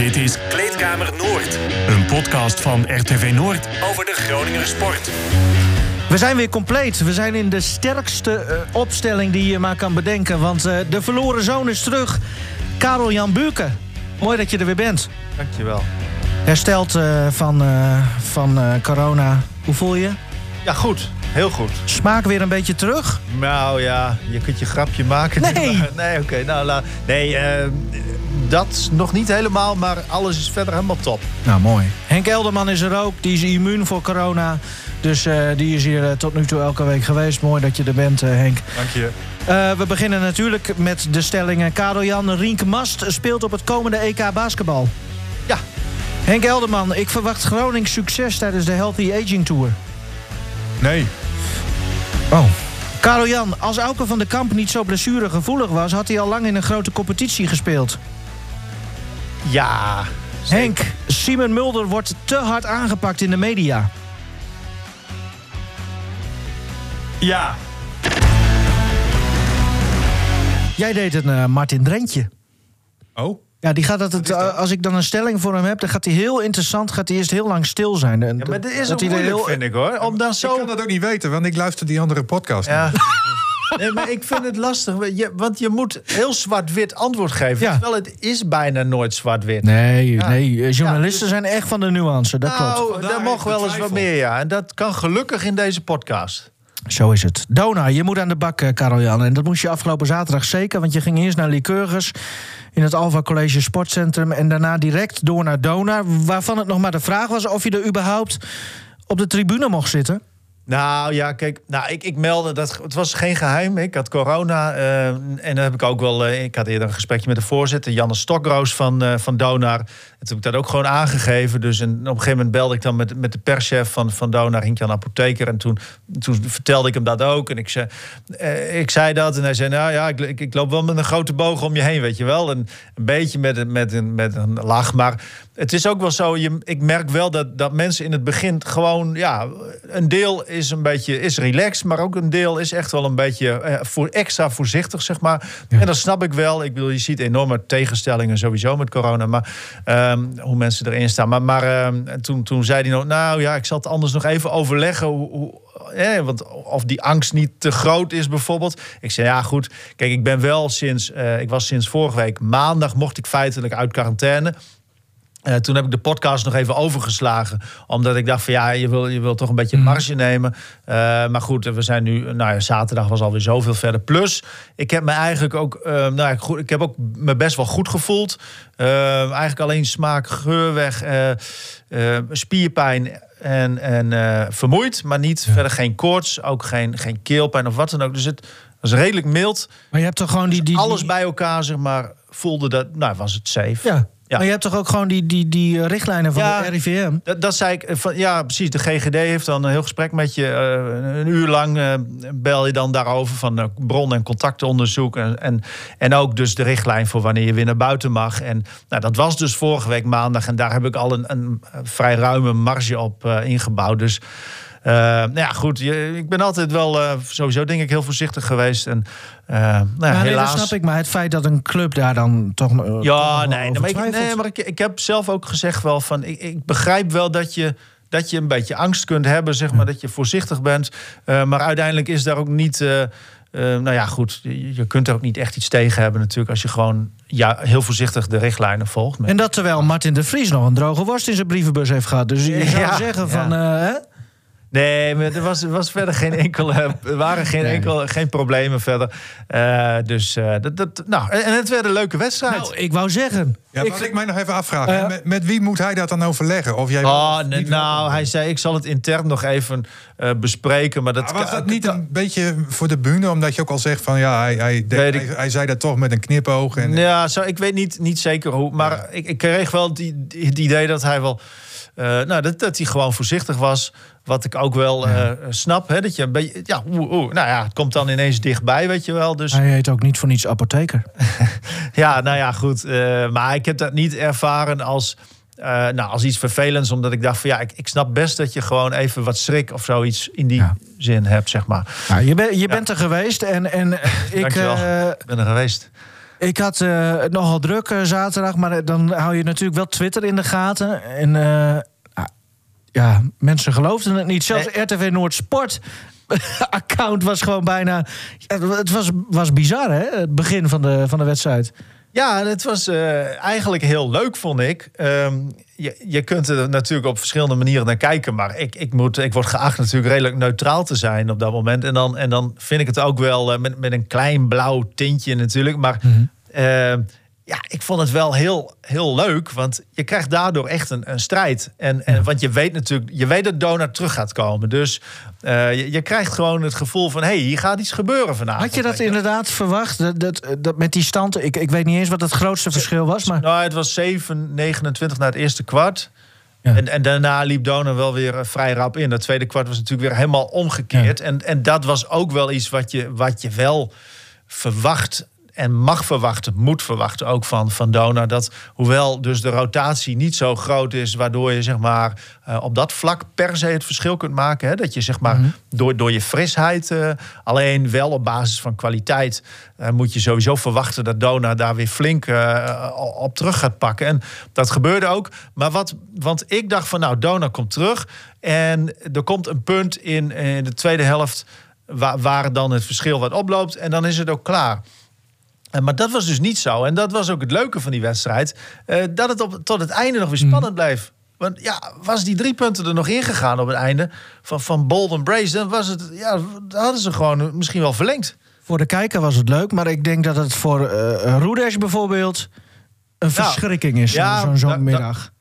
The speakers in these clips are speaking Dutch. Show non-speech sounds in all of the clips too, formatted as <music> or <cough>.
Dit is Kleedkamer Noord. Een podcast van RTV Noord over de Groninger sport. We zijn weer compleet. We zijn in de sterkste eh, opstelling die je maar kan bedenken. Want eh, de verloren zoon is terug. Karel Jan Buurken. Mooi dat je er weer bent. Dankjewel. Hersteld eh, van, eh, van eh, corona. Hoe voel je? Ja, goed. Heel goed. Smaak weer een beetje terug? Nou ja, je kunt je grapje maken. Nee. Maar- <laughs> Nee, oké. nou, la- nee, eh, dat nog niet helemaal, maar alles is verder helemaal top. Nou, mooi. Henk Elderman is er ook. Die is immuun voor corona. Dus eh, die is hier eh, tot nu toe elke week geweest. Mooi dat je er bent, eh, Henk. Dank je. Eh, we beginnen natuurlijk met de stellingen. Karel Jan Rienke Mast speelt op het komende EK basketbal. Ja. Henk Elderman, ik verwacht Gronings succes tijdens de Healthy Aging Tour. Nee. Oh. Karel Jan, als Auke van de Kamp niet zo blessuregevoelig was... had hij al lang in een grote competitie gespeeld. Ja. Henk, Simon Mulder wordt te hard aangepakt in de media. Ja. Jij deed een eh, Martin Drentje. Oh? Ja, die gaat altijd, eh, als ik dan een stelling voor hem heb... dan gaat hij heel interessant, gaat hij eerst heel lang stil zijn. En Ja, maar dit is dat ook hij er moeilijk, heel- vind ik hoor. Om dan Ik zo... kan dat ook niet weten, want ik luister die andere podcast. Ja. <laughs> Nee, maar ik vind het lastig. Want je moet heel zwart-wit antwoord geven. Ja. Terwijl het is bijna nooit zwart-wit. Nee, nee, eh, journalisten Ja, dus- zijn echt van de nuance, dat klopt. Nou, Vandaar daar mag wel eens wat meer, ja. En dat kan gelukkig in deze podcast. Zo is het. Dona, je moet aan de bak, eh, Karel Jan. En dat moest je afgelopen zaterdag zeker, want je ging eerst naar Lycurgus... in het Alva College Sportcentrum... en daarna direct door naar Dona... waarvan het nog maar de vraag was of je er überhaupt op de tribune mocht zitten. Nou ja, kijk, nou, ik, ik meldde dat het was geen geheim. Ik had corona eh, en dan heb ik ook wel. eh, ik had eerder een gesprekje met de voorzitter, Janne Stokroos van, eh, van Donar. En toen heb ik dat ook gewoon aangegeven. Dus en op een gegeven moment belde ik dan met, met de perschef van, van Donar, Hink Jan Apotheker. En toen, toen vertelde ik hem dat ook. En ik zei, eh, ik zei dat en hij zei, nou ja, ik, ik, ik loop wel met een grote boog om je heen, weet je wel. En een beetje met, een- met, een, met een lach. Maar het is ook wel zo, je, ik merk wel dat, dat mensen in het begin gewoon, ja, een deel is een beetje is relaxed, maar ook een deel is echt wel een beetje eh, voor, extra voorzichtig, zeg maar. En dat snap ik wel. Ik bedoel, je ziet enorme tegenstellingen sowieso met corona, maar ehm, hoe mensen erin staan. Maar, maar ehm, toen, toen zei hij nog, nou ja, ik zal het anders nog even overleggen hoe, hoe want of die angst niet te groot is bijvoorbeeld. Ik zei ja goed. Kijk, ik ben wel sinds eh, ik was sinds vorige week maandag mocht ik feitelijk uit quarantaine. Eh, toen heb ik de podcast nog even overgeslagen. Omdat ik dacht van ja, je wil, je wil toch een beetje marge nemen. Eh, maar goed, we zijn nu... Nou ja, zaterdag was alweer zoveel verder. Plus, ik heb me eigenlijk ook... eh, nou, ja, goed, ik heb ook me best wel goed gevoeld. Eigenlijk alleen smaak, geur weg, spierpijn en, en vermoeid. Maar niet verder geen koorts, ook geen, geen keelpijn of wat dan ook. Dus het was redelijk mild. Maar je hebt toch gewoon die... die, Alles die- bij elkaar, zeg maar, voelde dat... Nou, was het safe. Ja. Maar je hebt toch ook gewoon die, die, die eh, richtlijnen van de RIVM? Dat, dat zei ik. eh, Van, ja, precies. De GGD heeft dan een heel gesprek met je. eh, een uur lang bel je dan daarover van bron- en contactonderzoek. En, en, en ook dus de richtlijn voor wanneer je weer naar buiten mag. En nou, dat was dus vorige week maandag. En daar heb ik al een, een vrij ruime marge op ingebouwd. Dus. Eh, nou ja, goed. Je, ik ben altijd wel eh, sowieso denk ik heel voorzichtig geweest. En eh, nou ja, nee, helaas. dat snap ik. Maar het feit dat een club daar dan toch... Ja, nee, maar ik, nee, maar ik, ik heb zelf ook gezegd wel van... Ik, ik begrijp wel dat je, dat je een beetje angst kunt hebben, zeg maar, dat je voorzichtig bent. Maar uiteindelijk is daar ook niet... nou ja, goed, je, kunt er ook niet echt iets tegen hebben natuurlijk... als je gewoon ja, heel voorzichtig de richtlijnen volgt. En dat terwijl Martin de Vries nog een droge worst in zijn brievenbus heeft gehad. Dus je zou Ja, zeggen van... Nee, maar er was, was verder geen enkele, er waren geen, Nee. enkel, geen problemen verder. Eh, dus eh, dat, dat, nou, en het werd een leuke wedstrijd. Nou, ik wou zeggen... Ja, ik wat ik mij nog even afvragen. Eh, met, met wie moet hij dat dan overleggen? Of jij Oh, of nee, niet nou, hij zei, ik zal het intern nog even eh, bespreken. Maar dat Maar was dat niet een beetje voor de bühne? Omdat je ook al zegt van ja, hij, hij, ik. hij, hij zei dat toch met een knipoog. En, Ja, zo, ik weet niet, niet zeker hoe. Maar ik, ik kreeg wel i- het idee dat hij wel. Eh, nou, dat, dat hij gewoon voorzichtig was. Wat ik ook wel eh, snap. Hè, dat je een beetje. Ja, oeh, oeh, nou ja, het komt dan ineens dichtbij, weet je wel. Dus Hij heet ook niet voor niets apotheker. <laughs> ja, nou ja, goed. eh, maar ik heb dat niet ervaren als. nou, als iets vervelends, omdat ik dacht van ja, ik, ik snap best dat je gewoon even wat schrik of zoiets in die Ja. zin hebt, zeg maar. Nou, je, ben- je bent er geweest en, en <laughs> ik... Ben er geweest. Ik had uh, nogal druk uh, zaterdag, maar dan hou je natuurlijk wel Twitter in de gaten. En uh, ja, mensen geloofden het niet. Zelfs RTV Noord Sport <laughs> account was gewoon bijna. Het was, was bizar, hè? Het begin van de, van de wedstrijd. Ja, het was uh, eigenlijk heel leuk, vond ik. Um, je, je kunt er natuurlijk op verschillende manieren naar kijken. Maar ik, ik, moet, ik word geacht natuurlijk redelijk neutraal te zijn op dat moment. En dan, en dan vind ik het ook wel uh, met, met een klein blauw tintje natuurlijk. Maar mm -hmm. uh, ja, ik vond het wel heel, heel leuk. Want je krijgt daardoor echt een, een strijd. En, en, want je weet natuurlijk, je weet dat Donald terug gaat komen. Dus uh, je, je, krijgt gewoon het gevoel van: hé, hey, hier gaat iets gebeuren vanavond. Had je dat inderdaad verwacht? Dat, dat, dat, met die stand, ik, ik weet niet eens wat het grootste verschil was. Maar... Nou, het was 7, 29 na het eerste kwart. Ja. En, en daarna liep Donor wel weer vrij rap in. Dat tweede kwart was natuurlijk weer helemaal omgekeerd. Ja. En, en dat was ook wel iets wat je, wat je wel verwacht en mag verwachten, moet verwachten ook van, van Dona. Dat hoewel dus de rotatie niet zo groot is, waardoor je zeg maar uh, op dat vlak per se het verschil kunt maken. Hè? Dat je zeg maar mm -hmm. door, door je frisheid, uh, alleen wel op basis van kwaliteit, uh, moet je sowieso verwachten dat Dona daar weer flink op terug gaat pakken. En dat gebeurde ook. Maar wat, want ik dacht van nou, Dona komt terug. En er komt een punt in, in de tweede helft waar, waar dan het verschil wat oploopt. En dan is het ook klaar. Maar dat was dus niet zo. En dat was ook het leuke van die wedstrijd. Uh, dat het op, tot het einde nog weer spannend bleef. Want ja, was die drie punten er nog ingegaan op het einde van, van Bold en Brace, dan was het, ja, hadden ze gewoon misschien wel verlengd. Voor de kijker was het leuk, maar ik denk dat het voor uh, bijvoorbeeld een verschrikking is, ja, zo'n zo middag.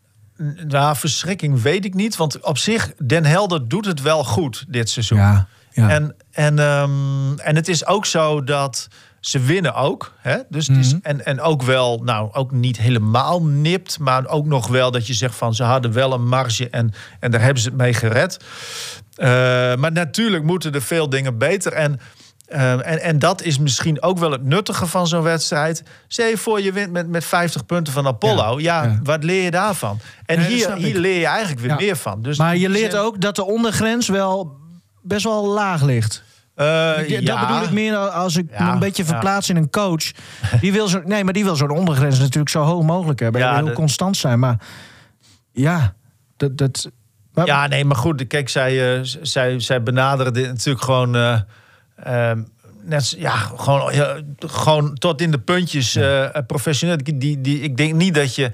Nou, verschrikking weet ik niet. Want op zich, Den Helder doet het wel goed dit seizoen. Ja, ja. En, en, um, en het is ook zo dat ze winnen ook. Hè? Dus het is, en, en ook wel, nou, ook niet helemaal nipt. Maar ook nog wel dat je zegt van ze hadden wel een marge en, en daar hebben ze het mee gered. Uh, maar natuurlijk moeten er veel dingen beter. En, uh, en, en dat is misschien ook wel het nuttige van zo'n wedstrijd. Stel je voor, je wint met, met 50 punten van Apollo. Ja, ja, ja. wat leer je daarvan? En nee, hier, hier leer je eigenlijk weer meer van. Dus maar je leert ook dat de ondergrens wel best wel laag ligt. Uh, dat ja. bedoel ik meer als ik ja, me een beetje verplaats ja. in een coach. Die wil zo, nee, maar die wil zo'n ondergrens natuurlijk zo hoog mogelijk hebben. Ja, heel constant zijn. Maar ja, dat. dat maar... Ja, nee, maar goed. Kijk, zij, uh, zij, zij benaderen dit natuurlijk gewoon. Uh, net, ja, gewoon, gewoon tot in de puntjes professioneel. Die, die, ik denk niet dat je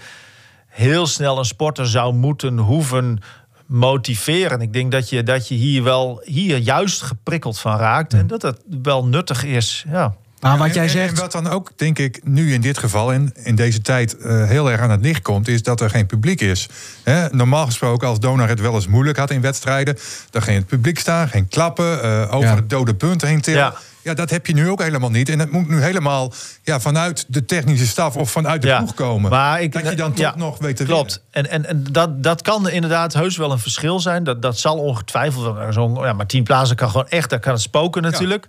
heel snel een sporter zou moeten hoeven motiveren. Ik denk dat je, dat je hier wel hier juist geprikkeld van raakt. En dat het wel nuttig is. Ja. Maar wat jij zegt. En, wat dan ook, denk ik, nu in dit geval en in deze tijd uh, heel erg aan het licht komt, is dat er geen publiek is. He, normaal gesproken, als Donar het wel eens moeilijk had in wedstrijden, dan ging het publiek staan, geen klappen, uh, over ja. het dode punt heen tillen. Ja. Ja, dat heb je nu ook helemaal niet. En het moet nu helemaal ja, vanuit de technische staf of vanuit de ja, ploeg komen. Maar ik, dat je dan toch nog weet te Klopt. En, en, en dat, dat kan inderdaad heus wel een verschil zijn. Dat, dat zal ongetwijfeld. Zo ja, maar tien plaatsen kan gewoon echt. Daar kan het spoken natuurlijk.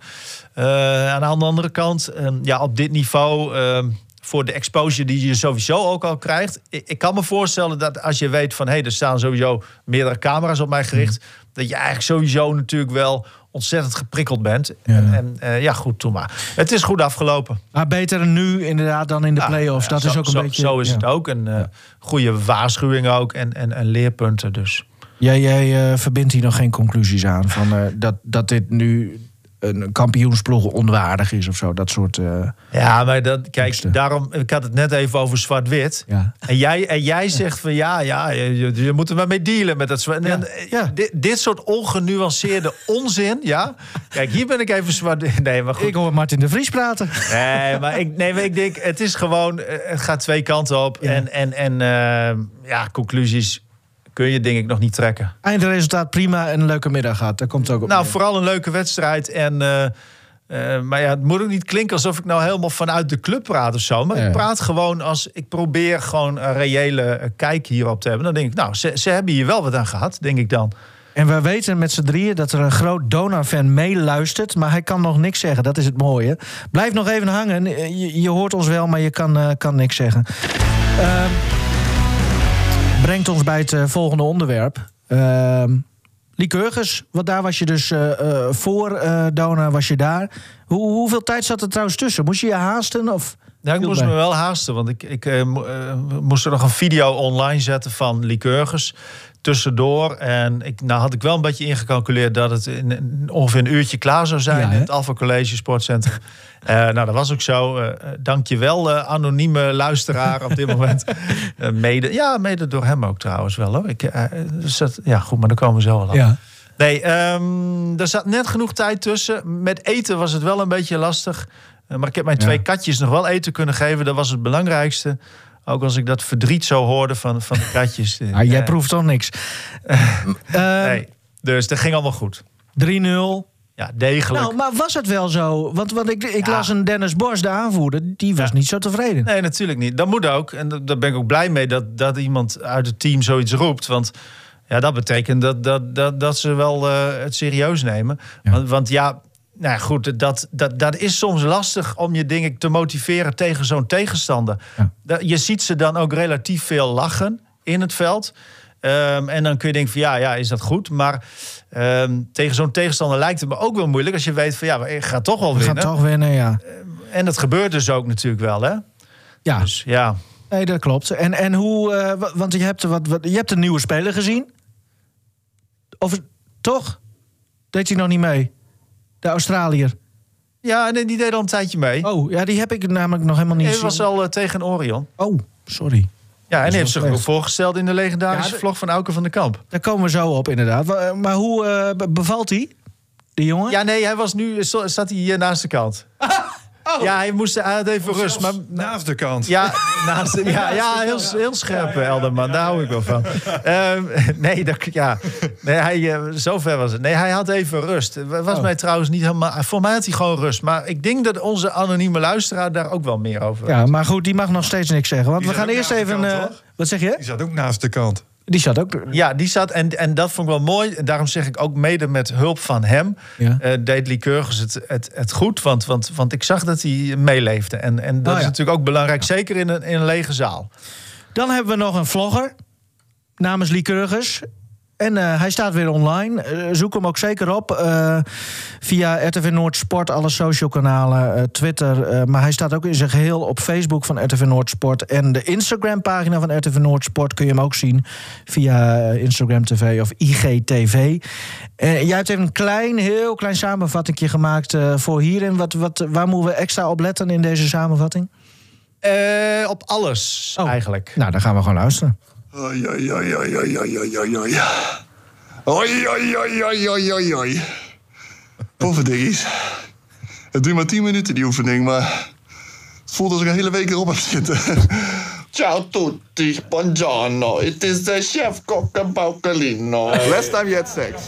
Uh, aan de andere kant, uh, ja, op dit niveau. Uh, voor de exposure die je sowieso ook al krijgt. Ik, ik kan me voorstellen dat als je weet van... hé, hey, er staan sowieso meerdere camera's op mij gericht... Mm. dat je eigenlijk sowieso natuurlijk wel ontzettend geprikkeld bent. Ja. En, en uh, ja, goed, toen maar. Het is goed afgelopen. Maar beter nu inderdaad dan in de ja, play-offs. Dat zo, is ook een zo, beetje... Zo is het ook. Een uh, goede waarschuwing ook en, en, en leerpunten dus. Jij, jij uh, verbindt hier nog geen conclusies aan van dat, dat dit nu een kampioensploeg onwaardig is of zo. Dat soort. Uh, ja, maar dat, kijk, daarom. Ik had het net even over zwart-wit. Ja. En jij, en jij zegt van ja, ja, je, je moet er maar mee dealen met dat zwart. Ja. ja. Dit, dit, soort ongenuanceerde <laughs> onzin. Ja. Kijk, hier ben ik even zwart. <laughs> Nee, maar goed. Ik hoor Martin de Vries praten. Nee, maar ik, nee, maar ik denk, het is gewoon. Het gaat twee kanten op. En, en, en uh, ja, conclusies kun je denk ik nog niet trekken. Eindresultaat prima en een leuke middag gehad. Daar komt ook op. Nou, mee. vooral een leuke wedstrijd. En, uh, uh, maar ja, het moet ook niet klinken alsof ik nou helemaal vanuit de club praat of zo. Maar ja. ik praat gewoon als ik probeer gewoon een reële kijk hierop te hebben. Dan denk ik, nou, ze, ze hebben hier wel wat aan gehad, denk ik dan. En we weten met z'n drieën dat er een groot Donar-fan meeluistert. Maar hij kan nog niks zeggen. Dat is het mooie. Blijf nog even hangen. Je, je hoort ons wel, maar je kan, uh, kan niks zeggen. Uh, brengt ons bij het uh, volgende onderwerp. Uh, Lycurgus, want daar was je dus uh, voor Dona, was je daar. Hoe, hoeveel tijd zat er trouwens tussen? Moest je je haasten? Of? Ja, ik moest bij. me wel haasten, want ik, ik eh, mo- eh, moest er nog een video online zetten van Lycurgus tussendoor. En ik, nou had ik wel een beetje ingecalculeerd dat het in, ongeveer een uurtje klaar zou zijn Ja, in het Alpha College Sportcentrum. Eh, nou, dat was ook zo. Eh, eh, Dank je wel, eh, anonieme luisteraar op dit moment. <laughs> Mede, ja, mede door hem ook trouwens wel hoor. Ik, dus dat, ja, goed, maar daar komen we zo wel aan. Ja. Nee, ehm, er zat net genoeg tijd tussen. Met eten was het wel een beetje lastig. Maar ik heb mijn twee katjes nog wel eten kunnen geven. Dat was het belangrijkste. Ook als ik dat verdriet zo hoorde van, van de katjes. <laughs> Ah, jij proeft toch niks. <laughs> Nee, dus dat ging allemaal goed. 3-0. Ja, degelijk. Nou, maar was het wel zo? Want, want ik, ik Ja. las een Dennis Bos, de aanvoerder, die was Ja. niet zo tevreden. Nee, natuurlijk niet. Dat moet ook. En da- daar ben ik ook blij mee dat, dat iemand uit het team zoiets roept. Want ja, dat betekent dat, dat, dat, dat ze wel eh, het serieus nemen. Ja. Want, want ja, nou ja, goed, dat, dat, dat is soms lastig om je dingen te motiveren tegen zo'n tegenstander. Je ziet ze dan ook relatief veel lachen in het veld. Ehm, en dan kun je denken van ja, ja, is dat goed? Maar ehm, tegen zo'n tegenstander lijkt het me ook wel moeilijk als je weet van ja, ik ga toch wel We gaan winnen. toch winnen, ja. En dat gebeurt dus ook natuurlijk wel, hè? Ja, Dus ja. nee, dat klopt. En, en hoe, eh, wa- want je hebt, wat, wat, je hebt een nieuwe speler gezien. Of toch? Deed hij nog niet mee? De Australiër. Ja, nee, die deed al een tijdje mee. Oh, ja, die heb ik namelijk nog helemaal niet Hij gezien. was al eh, tegen Orion. Oh, sorry. Ja, en hij heeft zich ook voorgesteld in de legendarische Ja, de- vlog van Auke van den Kamp. Daar komen we zo op, inderdaad. Wa- Maar hoe eh, be- bevalt hij, die jongen? Ja, nee, hij was nu, staat hij hier naast de kant. <laughs> Ja, hij moest hij had even rust. Maar, Naast de kant. ja, naast, ja, ja heel, heel scherp, eh, Elderman. Daar hou ik wel van. Ehm, <laughs> nee, dat, ja. nee hij, eh, zover was het. Nee, hij had even rust. Het was Oh. mij trouwens niet helemaal... Voor mij had hij gewoon rust. Maar ik denk dat onze anonieme luisteraar daar ook wel meer over Ja, maar goed, die mag nog steeds niks zeggen. Want Die we gaan eerst even... kant, eh, wat zeg je? Die zat ook naast de kant. Die zat ook... Ja, die zat. En, en dat vond ik wel mooi. En daarom zeg ik ook mede met hulp van hem. Ja. eh, deed Lycurgus het, het, het goed. Want, want, want ik zag dat hij meeleefde. En, en dat Oh, is ja. natuurlijk ook belangrijk. Zeker in een, in een lege zaal. Dan hebben we nog een vlogger namens Lycurgus. En eh, hij staat weer online. Eh, zoek hem ook zeker op eh, via RTV Noord Sport, alle social kanalen, Twitter. maar hij staat ook in zijn geheel op Facebook van RTV Noord Sport. En de Instagram pagina van RTV Noord Sport kun je hem ook zien via Instagram TV of IGTV. Jij hebt even een klein, heel klein samenvatting gemaakt voor hierin. Wat, wat, waar moeten we extra op letten in deze samenvatting? Op alles Oh. eigenlijk. Nou, dan gaan we gewoon luisteren. Oi, oi, oi, oi, oi, oi, oi, oi, oi. Oi, oi, oi, oi, oi, oi, oi. Pofferdikkies. Het duurt maar 10 minuten, die oefening, maar... Het voelt alsof ik een hele week erop heb zitten. Ciao tutti, buongiorno. It is the chef Cocca Baucalino. Last time you had sex.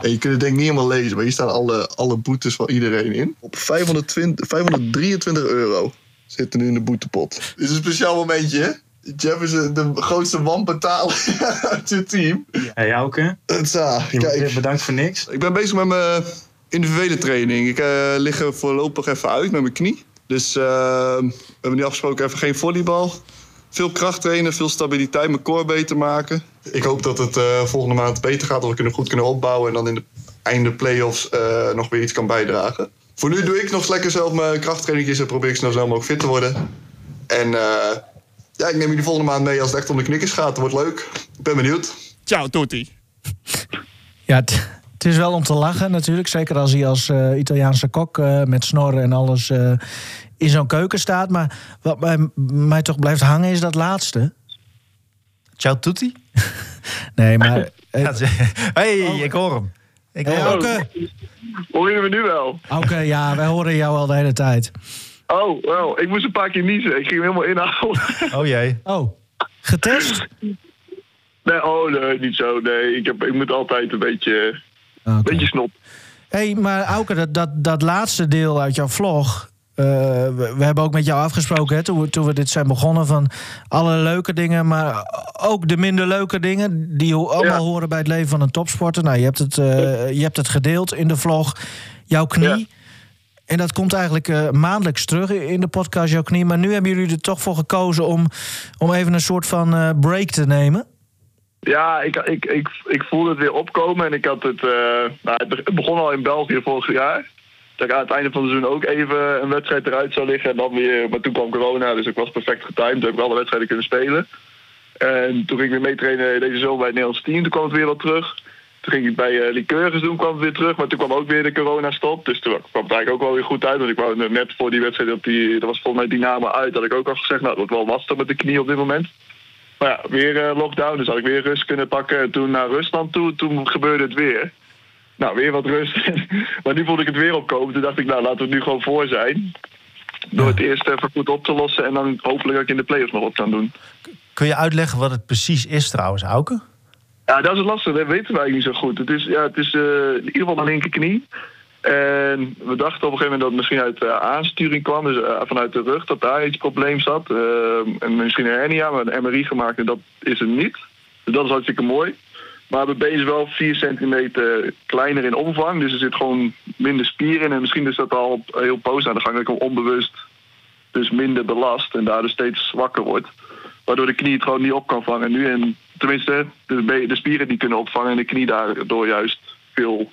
Hey, je kunt het denk ik niet helemaal lezen, maar hier staan alle, alle boetes van iedereen in. Op 520, 523 euro zit er nu in de boetepot. Dit is een speciaal momentje, hè? Jeff is eh, de grootste wanbetaler <laughs> uit het team. Hey Auke, Het, ah, je wordt weer kijk, bedankt voor niks. ik ben bezig met mijn individuele training. Ik eh, lig er voorlopig even uit met mijn knie. Dus eh, we hebben nu afgesproken even geen volleybal. Veel kracht trainen, veel stabiliteit, mijn core beter maken. Ik hoop dat het eh, volgende maand beter gaat. Dat we kunnen goed kunnen opbouwen. En dan in de einde play-offs eh, nog weer iets kan bijdragen. Voor nu doe ik nog lekker zelf mijn krachttrainingjes. En probeer ik zo snel mogelijk fit te worden. En eh, ja, ik neem jullie volgende maand mee als het echt om de knikkers gaat. Dat wordt leuk. Ik ben benieuwd. Ciao tutti. Ja, het, is wel om te lachen natuurlijk. Zeker als hij als eh, Italiaanse kok eh, met snorren en alles eh, in zo'n keuken staat. Maar wat mij, mij toch blijft hangen is dat laatste. Ciao tutti. <laughs> Nee, maar... <laughs> hey, ik hoor hem. Ik hoor hey. Hoor je me nu wel? Auke, ja, wij horen jou al de hele tijd. Oh, wel. Ik moest een paar keer niezen. Ik ging hem helemaal inhouden. Oh jee. Oh, getest? Nee, oh nee, niet zo. Nee, ik, heb, ik moet altijd een beetje, Oké. beetje snop. hey, maar Auke, dat, dat, dat laatste deel uit jouw vlog... eh, we, we hebben ook met jou afgesproken hè, toen, we, toen we dit zijn begonnen... van alle leuke dingen, maar ook de minder leuke dingen... die allemaal Ja. horen bij het leven van een topsporter. Nou, je hebt het, eh, je hebt het gedeeld in de vlog, jouw knie... Ja. En dat komt eigenlijk eh, maandelijks terug in de podcast, jouw knie. Maar nu hebben jullie er toch voor gekozen om, om even een soort van break te nemen. Ja, ik, ik, ik, ik voelde het weer opkomen. En ik had het... nou, het begon al in België vorig jaar. Dat ik aan het einde van het seizoen ook even een wedstrijd eruit zou liggen. En dan weer, maar toen kwam corona, dus ik was perfect getimed. Toen heb ik alle wedstrijden kunnen spelen. En toen ging ik weer meetrainen deze zomer bij het Nederlands team. Toen kwam het weer wat terug. Toen ging ik bij uh, Liqueurs doen, kwam het weer terug. Maar toen kwam ook weer de corona-stop. Dus toen kwam het eigenlijk ook wel weer goed uit. Want ik wou net voor die wedstrijd, op die, dat was volgens mij Dynamo uit, had ik ook al gezegd, nou, het wordt wel lastig met de knie op dit moment. Maar ja, weer uh, lockdown, dus had ik weer rust kunnen pakken. En toen naar Rusland toe, toen gebeurde het weer. Nou, weer wat rust. <laughs> maar nu voelde ik het weer opkomen. Toen dacht ik, nou, laten we het nu gewoon voor zijn. Door het eerst even goed op te lossen en dan hopelijk dat ik in de play-offs nog op kan doen. Kun je uitleggen wat het precies is trouwens, Auke? Ja, dat is lastig. Dat weten wij niet zo goed. Het is, ja, het is uh, in ieder geval de linkerknie. En we dachten op een gegeven moment dat het misschien uit uh, aansturing kwam. Dus uh, vanuit de rug, dat daar iets probleem zat. en misschien een hernia, maar een MRI gemaakt en dat is het niet. Dus dat is hartstikke mooi. Maar been is wel 4 centimeter kleiner in omvang. Dus er zit gewoon minder spier in. En misschien is dat al heel poos aan de gang. Dat ik hem onbewust dus minder belast. En daardoor steeds zwakker wordt. Waardoor de knie het gewoon niet op kan vangen nu. En tenminste, de, de spieren die kunnen opvangen. En de knie daardoor juist veel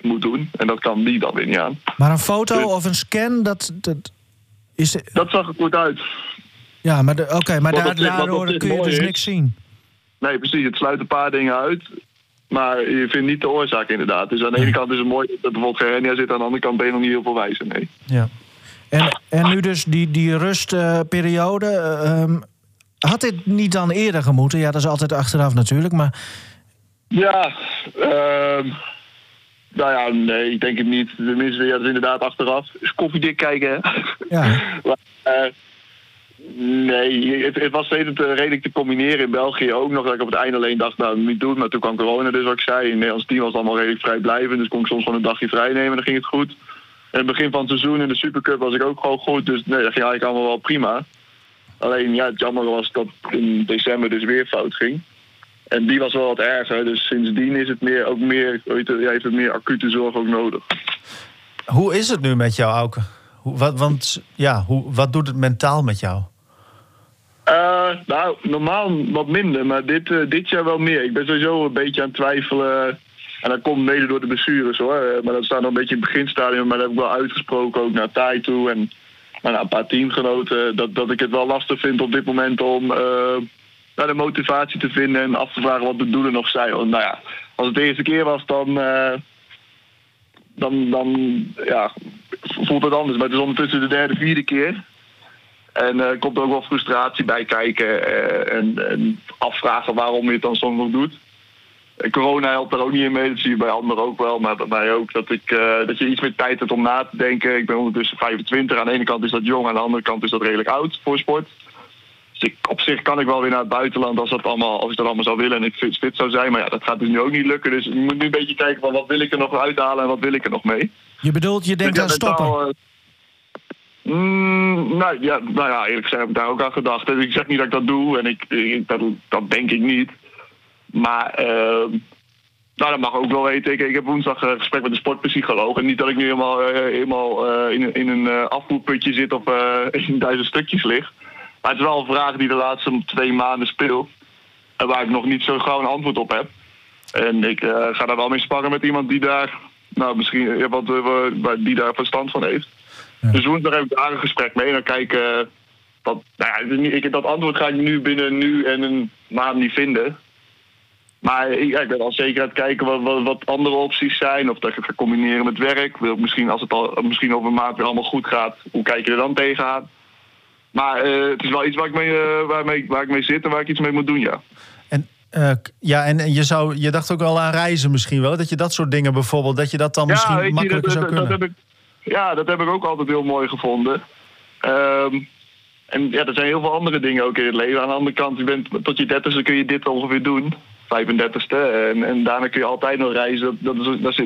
moet doen. En dat kan die dan weer niet aan. Maar een foto dus, of een scan, dat, dat is... Dat zag er goed uit. Ja, maar oké, okay, maar daar, daardoor kun je dus niks zien. Nee, precies. Het sluit een paar dingen uit. Maar je vindt niet de oorzaak inderdaad. Dus aan de ene kant is het mooi dat er bijvoorbeeld geen hernia zit. Aan de andere kant ben je nog niet heel veel wijzen. Nee. Ja. En, en nu dus die, die rustperiode. Uh, had dit niet dan eerder gemoeten? Ja, dat is altijd achteraf natuurlijk. Maar... Ja, uh, nou ja, nee, ik denk het niet. Tenminste, ja, dat is inderdaad achteraf. Is koffiedik kijken. Ja. <laughs> maar, uh, Nee, het, het was steeds redelijk te combineren in België ook nog. Dat ik op het einde alleen dacht, nou, niet doen. Maar toen kwam corona, dus wat ik zei. In Nederlands team was allemaal redelijk vrijblijvend. Dus kon ik soms gewoon een dagje vrij nemen en dan ging het goed. En het begin van het seizoen in de Supercup was ik ook gewoon goed. Dus nee, dat ging eigenlijk allemaal wel prima. Alleen, ja, het jammer was dat in december dus weer fout ging. En die was wel wat erger. Dus sindsdien is het meer, ook meer, weet je, heeft het meer acute zorg ook nodig. Hoe is het nu met jou, Auke? Hoe, wat, want ja, hoe, wat doet het mentaal met jou? Uh, nou, normaal wat minder, maar dit, uh, dit jaar wel meer. Ik ben sowieso een beetje aan het twijfelen. En dat komt mede door de blessures hoor. Uh, maar dat staat nog een beetje in het beginstadium. Maar dat heb ik wel uitgesproken ook naar Tai toe. En naar een paar teamgenoten. Dat, dat ik het wel lastig vind op dit moment om naar de motivatie te vinden. En af te vragen wat de doelen nog zijn. Want nou ja, als het de eerste keer was, dan. dan, dan ja, voelt het anders. Maar het is ondertussen de derde, vierde keer. En er uh, komt er ook wel frustratie bij kijken uh, en, en, afvragen waarom je het dan soms nog doet. En corona helpt daar ook niet in mee, dat zie je bij anderen ook wel, maar bij mij ook. Dat, ik, dat je iets meer tijd hebt om na te denken. Ik ben ondertussen 25, aan de ene kant is dat jong, aan de andere kant is dat redelijk oud voor sport. Dus ik, op zich kan ik wel weer naar het buitenland als, dat allemaal, als ik dat allemaal zou willen en ik fit, fit zou zijn. Maar ja, dat gaat dus nu ook niet lukken. Dus je moet nu een beetje kijken van wat wil ik er nog uithalen en wat wil ik er nog mee. Je bedoelt, je denkt aan stoppen? Mm, nou, ja, nou ja, eerlijk gezegd heb ik daar ook aan gedacht. Dus ik zeg niet dat ik dat doe en ik, dat, dat, denk ik niet. Maar uh, nou, dat mag ook wel weten. Ik, heb woensdag een gesprek met een sportpsycholoog. En niet dat ik nu helemaal, uh, helemaal uh, in, in een afvoerputje zit of <laughs> in duizend stukjes lig. Maar het is wel een vraag die de laatste twee maanden speelt. En waar ik nog niet zo gauw een antwoord op heb. En ik ga daar wel mee sparren met iemand die daar, nou misschien wat, die daar verstand van heeft. Ja. Dus woensdag heb ik daar een gesprek mee. En dan kijken. Dat, nou ja, ik, dat antwoord ga ik nu binnen nu en een maand niet vinden. Maar ik, ja, ik ben al zeker aan het kijken wat, wat, wat, andere opties zijn. Of dat ik het ga combineren met werk. Wil ik misschien, als het al, misschien over een maand weer allemaal goed gaat, hoe kijk je er dan tegenaan? Maar uh, het is wel iets waar ik, mee, uh, waar, mee, waar ik mee zit en waar ik iets mee moet doen, ja. En, uh, ja, en je, zou, je dacht ook al aan reizen misschien wel. Dat je dat soort dingen bijvoorbeeld, dat je dat dan ja, misschien makkelijker dat, zou dat, kunnen. Dat heb ik, ja, dat heb ik ook altijd heel mooi gevonden. Um, en ja, er zijn heel veel andere dingen ook in het leven. Aan de andere kant, je bent, tot je dertigste kun je dit ongeveer doen. 35ste. En, en daarna kun je altijd nog reizen. Dat,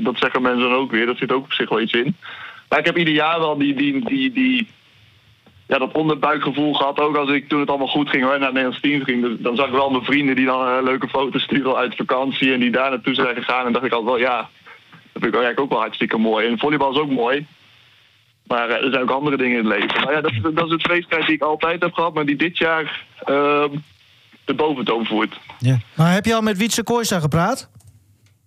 dat, zeggen mensen dan ook weer. Dat zit ook op zich wel iets in. Maar ik heb ieder jaar wel die, die, die, die, ja, dat onderbuikgevoel gehad. Ook als ik toen het allemaal goed ging hoor, naar het Nederlands team ging. Dan zag ik wel mijn vrienden die dan uh, leuke foto's sturen uit vakantie. En die daar naartoe zijn gegaan. En dacht ik altijd wel, ja, dat vind ik eigenlijk ook wel hartstikke mooi. En volleybal is ook mooi. Maar uh, er zijn ook andere dingen in het leven. Maar ja, dat, dat is het feesttijd die ik altijd heb gehad, maar die dit jaar uh, de boventoon voert. Ja. Maar heb je al met Wietse Kooijsa gepraat?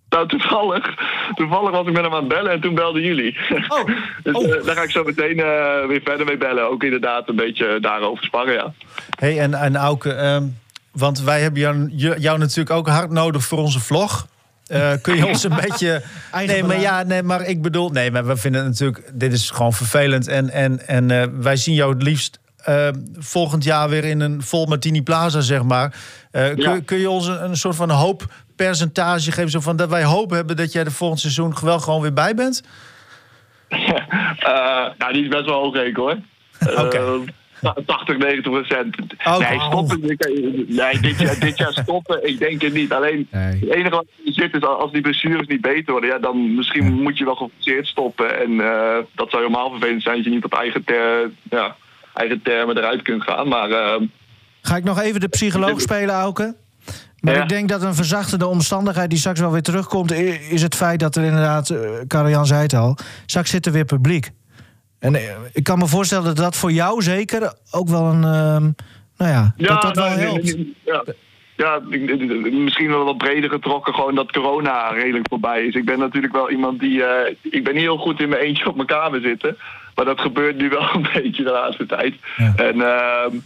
Nou, toevallig, toevallig was ik met hem aan het bellen en toen belden jullie. Oh, <laughs> dus oh. eh, daar ga ik zo meteen eh, weer verder mee bellen. Ook inderdaad een beetje daarover sparren, ja. Hey, en, en Auke, ehm, want wij hebben jou natuurlijk ook hard nodig voor onze vlog. Eh, kun je ons een beetje. Nee, maar ja, nee, maar ik bedoel, nee, maar we vinden het natuurlijk, dit is gewoon vervelend. En, en, en eh, wij zien jou het liefst eh, volgend jaar weer in een vol Martini Plaza, zeg maar. Eh, kun, Ja. kun je ons een, een soort van hooppercentage geven, zo van dat wij hoop hebben dat jij er volgend seizoen wel gewoon weer bij bent? <laughs> Eh, nou, die is best wel hoog hoor. Oké. 80, 90 procent. Oh, nee, stoppen. Nee, dit jaar, dit jaar stoppen. Ik denk het niet. Alleen Nee. het enige wat er zit is als die blessures niet beter worden, ja, dan misschien moet je wel geforceerd stoppen. En eh, dat zou helemaal vervelend zijn als je niet op eigen, ter, ja, eigen termen eruit kunt gaan. Maar eh, Ga ik nog even de psycholoog spelen, Auke? Maar Ja. ik denk dat een verzachtende omstandigheid die straks wel weer terugkomt... is het feit dat er inderdaad, eh Karel-Jan zei het al... straks zit er weer publiek. En eh, ik kan me voorstellen dat dat voor jou zeker ook wel een... ehm, nou ja, dat dat wel nou, helpt. nee, nee, Ja, ja misschien wel wat breder getrokken, gewoon dat corona redelijk voorbij is. Ik ben natuurlijk wel iemand die. eh, ik ben niet heel goed in mijn eentje op mijn kamer zitten. Maar dat gebeurt nu wel <laughs> een beetje de laatste tijd. Ja. En ehm,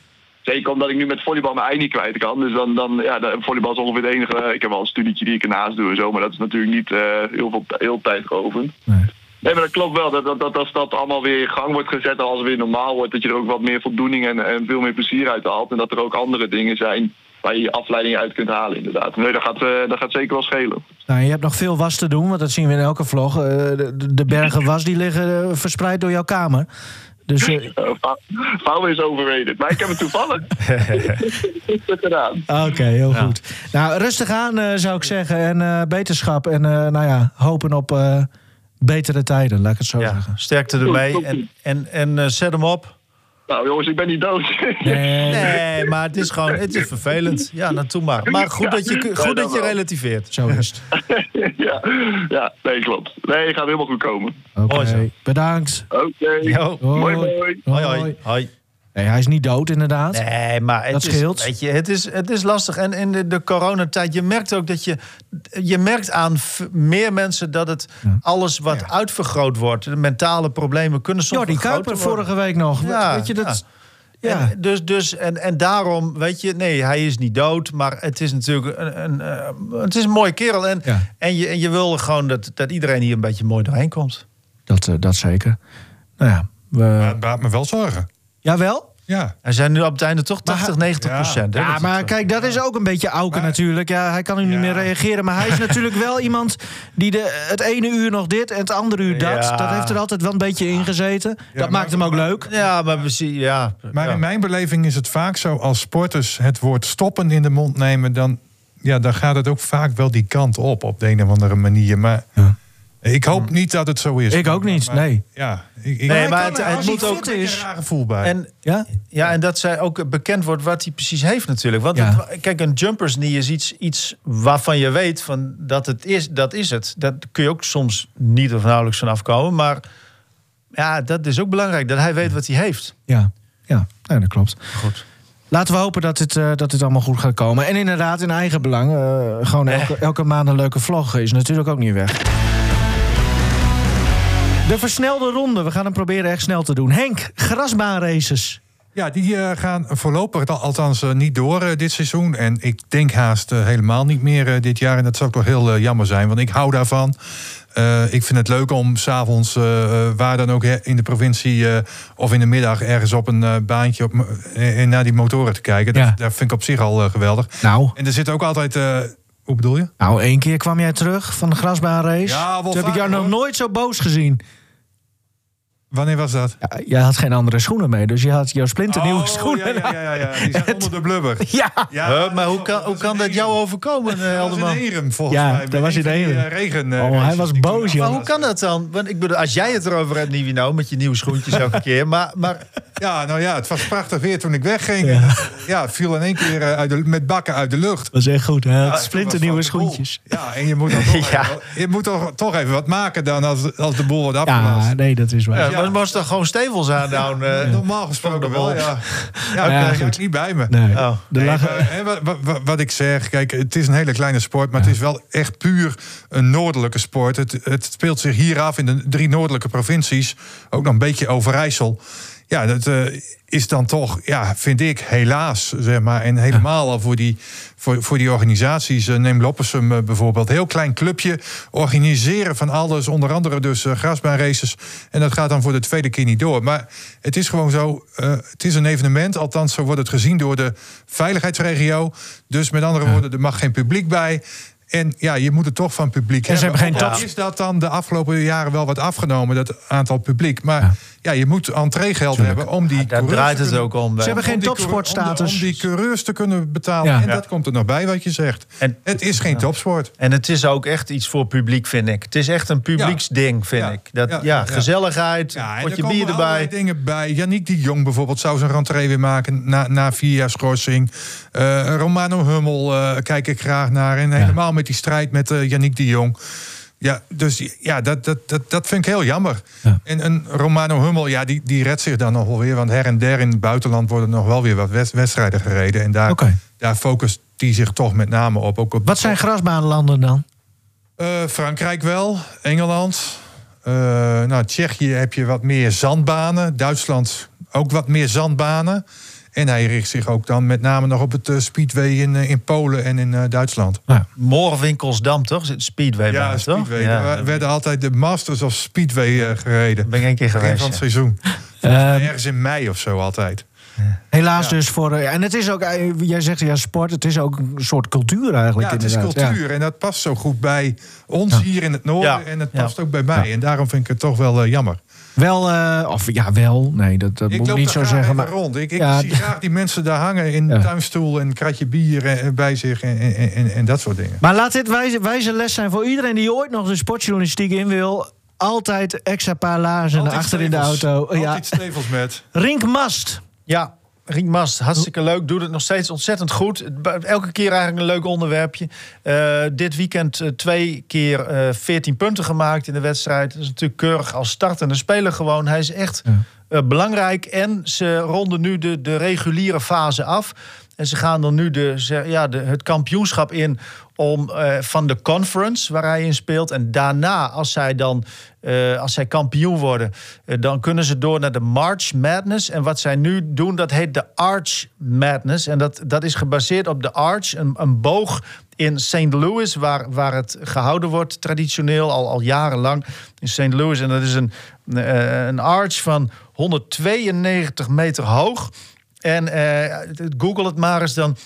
zeker omdat ik nu met volleybal mijn ei niet kwijt kan. Dus dan, dan ja, volleybal is ongeveer het enige. Ik heb wel een studietje die ik ernaast doe en zo. Maar dat is natuurlijk niet eh, heel veel heel tijdrovend. Nee. Nee, maar dat klopt wel. Dat, dat, dat als dat allemaal weer in gang wordt gezet en als het weer normaal wordt, dat je er ook wat meer voldoening en, en veel meer plezier uit haalt. En dat er ook andere dingen zijn waar je je afleiding uit kunt halen, inderdaad. Nee, dat gaat, eh, dat gaat zeker wel schelen. Nou, je hebt nog veel was te doen, want dat zien we in elke vlog. Eh, de, de bergen was die liggen eh, verspreid door jouw kamer. Dus <laughs> Vouwen is overrated. Maar ik heb het toevallig. <laughs> Gedaan. Oké, heel goed. Nou, rustig aan eh, zou ik zeggen. En eh, beterschap. En eh, nou ja, hopen op eh, betere tijden, laat ik het zo Ja, zeggen. sterkte ermee. En, en, en eh, zet hem op. Nou jongens, ik ben niet dood. Nee, <laughs> Nee, maar het is gewoon, het is vervelend. Ja, naartoe maar. Maar goed dat je, goed dat je relativeert. Zo is het. <laughs> ja, ja, nee, klopt. Nee, gaat helemaal goed komen. Oké, bedankt. Oké. Mooi, Hoi. mooi. Hoi, hoi. hoi. Nee, hij is niet dood, inderdaad. Nee, maar het Dat is, scheelt. Weet je, het, is, het is lastig. En in de, de coronatijd, je merkt ook dat je... Je merkt aan meer mensen dat het alles wat uitvergroot wordt... de mentale problemen kunnen soms Jordi vergroten Kuiper vorige week nog. Ja, Weet je, dat... Ja. En, dus, dus, en, en daarom, weet je, nee, hij is niet dood, maar het is natuurlijk een, een, eh, het is een mooie kerel. En, Ja. en, je, en je wil gewoon dat, dat iedereen hier een beetje mooi doorheen komt. Dat, eh, dat zeker. Nou ja, we... Maar het me wel zorgen. Jawel? Ja. Er zijn nu op het einde toch 80, 90 ja. procent. hè, Ja, dat maar kijk, dat is ook een beetje Auke Maar- natuurlijk. Ja, hij kan nu niet Ja. meer reageren. Maar hij is <laughs> natuurlijk wel iemand die de, het ene uur nog dit en het andere uur dat. Ja. Dat heeft er altijd wel een beetje in gezeten. dat maakt hem ook leuk. Ja, maar we zien, ja. Maar ja. in mijn beleving is het vaak zo... als sporters het woord stoppen in de mond nemen... dan, ja, dan gaat het ook vaak wel die kant op, op de een of andere manier. Maar Ja. Ik hoop niet dat het zo is. Ik ook niet, Maar- nee. Ja, ik, ik, Nee, maar kan het, het moet ook... is- een gevoel bij. En, Ja? ja, en dat zij ook bekend wordt wat hij precies heeft natuurlijk. Want Ja. het- kijk, een jumpers knee is iets, iets waarvan je weet van dat het is, dat is het. Dat kun je ook soms niet of nauwelijks van afkomen. Maar ja, dat is ook belangrijk, dat hij weet wat hij heeft. Ja, ja nee, dat klopt. Goed. Laten we hopen dat dit, eh, dat dit allemaal goed gaat komen. En inderdaad, in eigen belang. eh, gewoon elke, elke maand een leuke vlog is natuurlijk ook niet weg. De versnelde ronde. We gaan hem proberen echt snel te doen. Henk, grasbaanraces. Ja, die eh, gaan voorlopig al- althans eh, niet door eh, dit seizoen. En ik denk haast helemaal niet meer eh, dit jaar. En dat zou toch heel jammer zijn, want ik hou daarvan. Eh, ik vind het leuk om s'avonds, uh, waar dan ook in de provincie... eh, of in de middag ergens op een eh, baantje op, naar die motoren te kijken. Ja. Dat, dat vind ik op zich al geweldig. Nou, En er zit ook altijd... eh, hoe bedoel je? nou, één keer kwam jij terug van de grasbaanrace. Ja, wel Toen heb ik jou nog nooit zo boos gezien. Wanneer was dat? Ja, jij had geen andere schoenen mee, dus je had jouw splinternieuwe Oh, schoenen. Ja, ja, ja, ja. Die zijn <laughs> onder de blubber. Ja. Ja, Huh, maar hoe kan, hoe kan dat jou overkomen, eh, Dat was Helderman? in Erum, volgens Ja, mij. dat was in Erum. eh, regen, eh, Oh, hij was boos, joh. Maar hoe kan dat dan? Want ik bedoel, als jij het erover hebt, Nivino, met je nieuwe schoentjes elke <laughs> keer. Maar, maar Ja, nou ja, het was prachtig weer toen ik wegging. Ja, viel in één keer eh, uit de, met bakken uit de lucht. Dat is echt goed, hè? Ja, Splinternieuwe was schoentjes. Ja, en je moet, dan <laughs> toch, Ja. even, je moet toch, toch even wat maken dan als, als de boel wordt afgelast. Ja, nee, dat is waar. Ja, Ja. maar je moest toch gewoon stevels aandoen? eh? Normaal gesproken wel, ja. Ja, <laughs> Ja, dat goed. is niet bij me. Nee. Oh. De Nee, lachen- maar, hè, wat, wat, wat ik zeg, kijk, het is een hele kleine sport, maar het is wel echt puur een noordelijke sport. Het, het speelt zich hier af in de drie noordelijke provincies, ook nog een beetje Overijssel. Ja, dat eh, is dan toch, ja, vind ik, helaas, zeg maar. En helemaal al voor die, voor, voor die organisaties. eh, neem Loppersum eh, bijvoorbeeld. Heel klein clubje, organiseren van alles. Onder andere dus grasbaanraces. En dat gaat dan voor de tweede keer niet door. Maar het is gewoon zo, het is een evenement. Althans, zo wordt het gezien door de veiligheidsregio. Dus met andere woorden, er mag geen publiek bij. En ja, je moet het toch van publiek En ze hebben. hebben geen tops. Is dat dan de afgelopen jaren wel wat afgenomen, dat aantal publiek? Maar ja, je moet entreegeld hebben om die Daar coureurs draait het kunnen- ook om. Ze eh. hebben geen om die topsportstatus. coureur- Om, die coureurs te kunnen betalen. Ja. En Ja. dat komt er nog bij wat je zegt. En- het is geen topsport. En het is ook echt iets voor publiek, vind ik. Het is echt een publieksding, vind Ja. ik. Dat, ja, Ja, ja. gezelligheid, Ja, er je bier allerlei erbij. dingen bij. Yannick de Jong bijvoorbeeld zou zijn rentree weer maken na, na vier jaar schorsing. Eh, Romano Hummel eh, kijk ik graag naar. En helemaal met die strijd met eh Yannick de Jong. Ja, dus ja, dat, dat, dat, dat vind ik heel jammer. Ja. En een Romano Hummel, ja, die, die redt zich dan nog wel weer. Want her en der in het buitenland worden nog wel weer wat wed- wedstrijden gereden. En daar, daar focust die zich toch met name op. Ook op Wat zijn grasbaanlanden dan? eh, Frankrijk wel, Engeland. Eh, nou, Tsjechië heb je wat meer zandbanen. Duitsland ook wat meer zandbanen. En hij richt zich ook dan met name nog op het eh, speedway in, eh, in Polen en in eh, Duitsland. Moorwinkelsdam, toch? Zit Speedway Ja, bij, speedway. Ja, Er werden altijd de Masters of Speedway eh, gereden. ben ik één keer Begin geweest. van het ja. seizoen. Ehm, Ergens in mei of zo altijd. helaas dus voor... En het is ook, jij zegt ja, sport. Het is ook een soort cultuur eigenlijk Ja, het is cultuur en dat past zo goed bij ons hier in het noorden. Ja. En het Ja. past ook bij mij. En daarom vind ik het toch wel jammer. Wel, eh, of ja, wel. Nee, dat, dat moet ik niet zo zeggen. Maar rond. Ik, ik Ja, zie graag die mensen daar hangen in Ja. tuinstoel en een kratje bier eh, bij zich en, en, en, en dat soort dingen. Maar laat dit wijze, wijze les zijn voor iedereen die ooit nog de sportjournalistiek in wil. Altijd extra paar laarzen achter in de auto. Ja. Altijd stevels met. Rink Mast. Ja, Riek Mast, hartstikke leuk. Doet het nog steeds ontzettend goed. Elke keer eigenlijk een leuk onderwerpje. Eh, dit weekend eh, twee keer eh 14 punten gemaakt in de wedstrijd. Dat is natuurlijk keurig als startende speler gewoon. Hij is echt belangrijk. En ze ronden nu de, de reguliere fase af. En ze gaan dan nu de, ja, de, het kampioenschap in om, eh, van de conference waar hij in speelt. En daarna, als zij dan eh, als zij kampioen worden, eh, dan kunnen ze door naar de March Madness. En wat zij nu doen, dat heet de Arch Madness. En dat, dat is gebaseerd op de Arch, een, een boog in St. Louis, waar, waar het gehouden wordt traditioneel, al, al jarenlang in St. Louis. En dat is een, een arch van 192 meter hoog. En eh, google het maar eens, dan